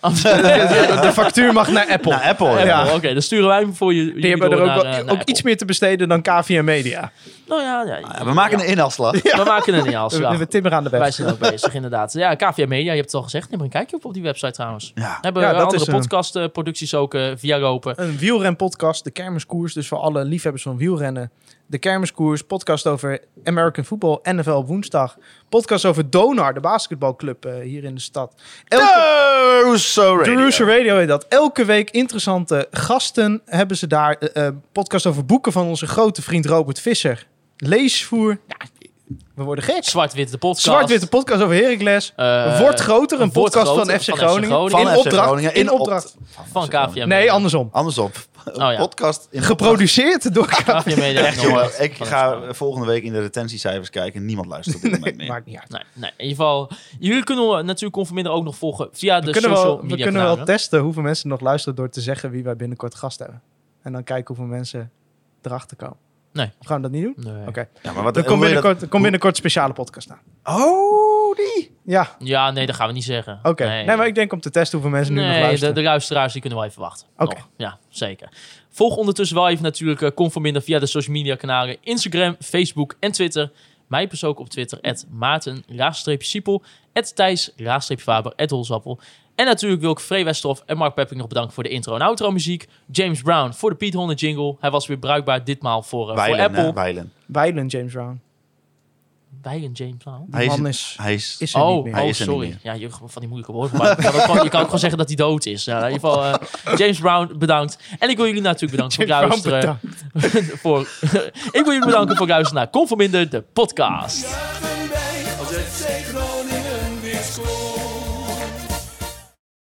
De, de factuur mag naar Apple. Nou, Apple, ja. Ja. Oké, dan sturen wij hem voor je. Die hebben er ook, wel- ook iets meer te besteden dan KVM Media. Nou ja, ja, Ja, we maken een inhaalslag. we maken een als. We, we timmeren aan de Wij weg. zijn ook bezig, inderdaad. Ja, KVM Media, je hebt het al gezegd. Neem er een kijkje op op die website trouwens. Ja. We hebben Ja, eh, dat andere podcastproducties ook eh, via lopen. Een wielrenpodcast, de kermiskoers. Dus voor alle liefhebbers van wielrennen. De kermiskoers, podcast over American football, NFL op woensdag. Podcast over Donar, de basketbalclub eh, hier in de stad. Elke, Russo Radio. de Rooster Radio heet dat. Elke week interessante gasten hebben ze daar. eh, eh, podcast over boeken van onze grote vriend Robert Visser. Leesvoer. Ja, we worden gek. Zwart-Wit, de podcast. Zwart-witte podcast over Heracles. Eh, Wordt groter, een Wordt podcast groter van FC van FC Groningen. In opdracht. Groningen, In in op- opdracht. van KVM. Nee, andersom. Andersom. ja. Podcast in Geproduceerd door KVM Media. Echt jongen, ik ga volgende week in de retentiecijfers kijken. Niemand luistert op dit moment *laughs* meer. Maakt niet uit. Nee, nee, in ieder geval. Jullie kunnen we natuurlijk Conforminder ook nog volgen via de We social wel, we media kunnen wel testen hoeveel mensen nog luisteren door te zeggen wie wij binnenkort gast hebben. En dan kijken hoeveel mensen erachter komen. Nee. Of gaan we dat niet doen? Nee. Oké. Ja, maar wat Er komt dat- binnenkort, er komt binnenkort een speciale podcast aan. Oh, die. Ja, Ja, nee, dat gaan we niet zeggen. oké. Nee. maar ik denk om te testen hoeveel mensen nu nog Nee, de, luisteren. de luisteraars die kunnen wel even wachten. Oké. Ja, zeker. Volg ondertussen wel even natuurlijk uh, Conforminder via de social media kanalen Instagram, Facebook en Twitter. Mij persoonlijk op Twitter, Maarten, Siepel, Thijs, Faber, Holzappel. En natuurlijk wil ik Free Westerhof en Mark Pepping nog bedanken voor de intro en outro muziek. James Brown voor de Piet Honda jingle. Hij was weer bruikbaar ditmaal voor, uh, voor Weilen, Apple. Weilen. Weilen James Brown. Een James Brown. Die Hij is- man is, Hij is... is er Oh, niet meer. Hij oh sorry. meer. Ja, je, van die moeilijke woorden. Maar je kan, ook gewoon, je kan ook gewoon zeggen dat hij dood is. Ja, in ieder geval, eh, James Brown, bedankt. En ik wil jullie natuurlijk bedanken voor James luisteren. *laughs* voor, *laughs* ik wil jullie bedanken voor het luisteren naar Conforminder, de podcast.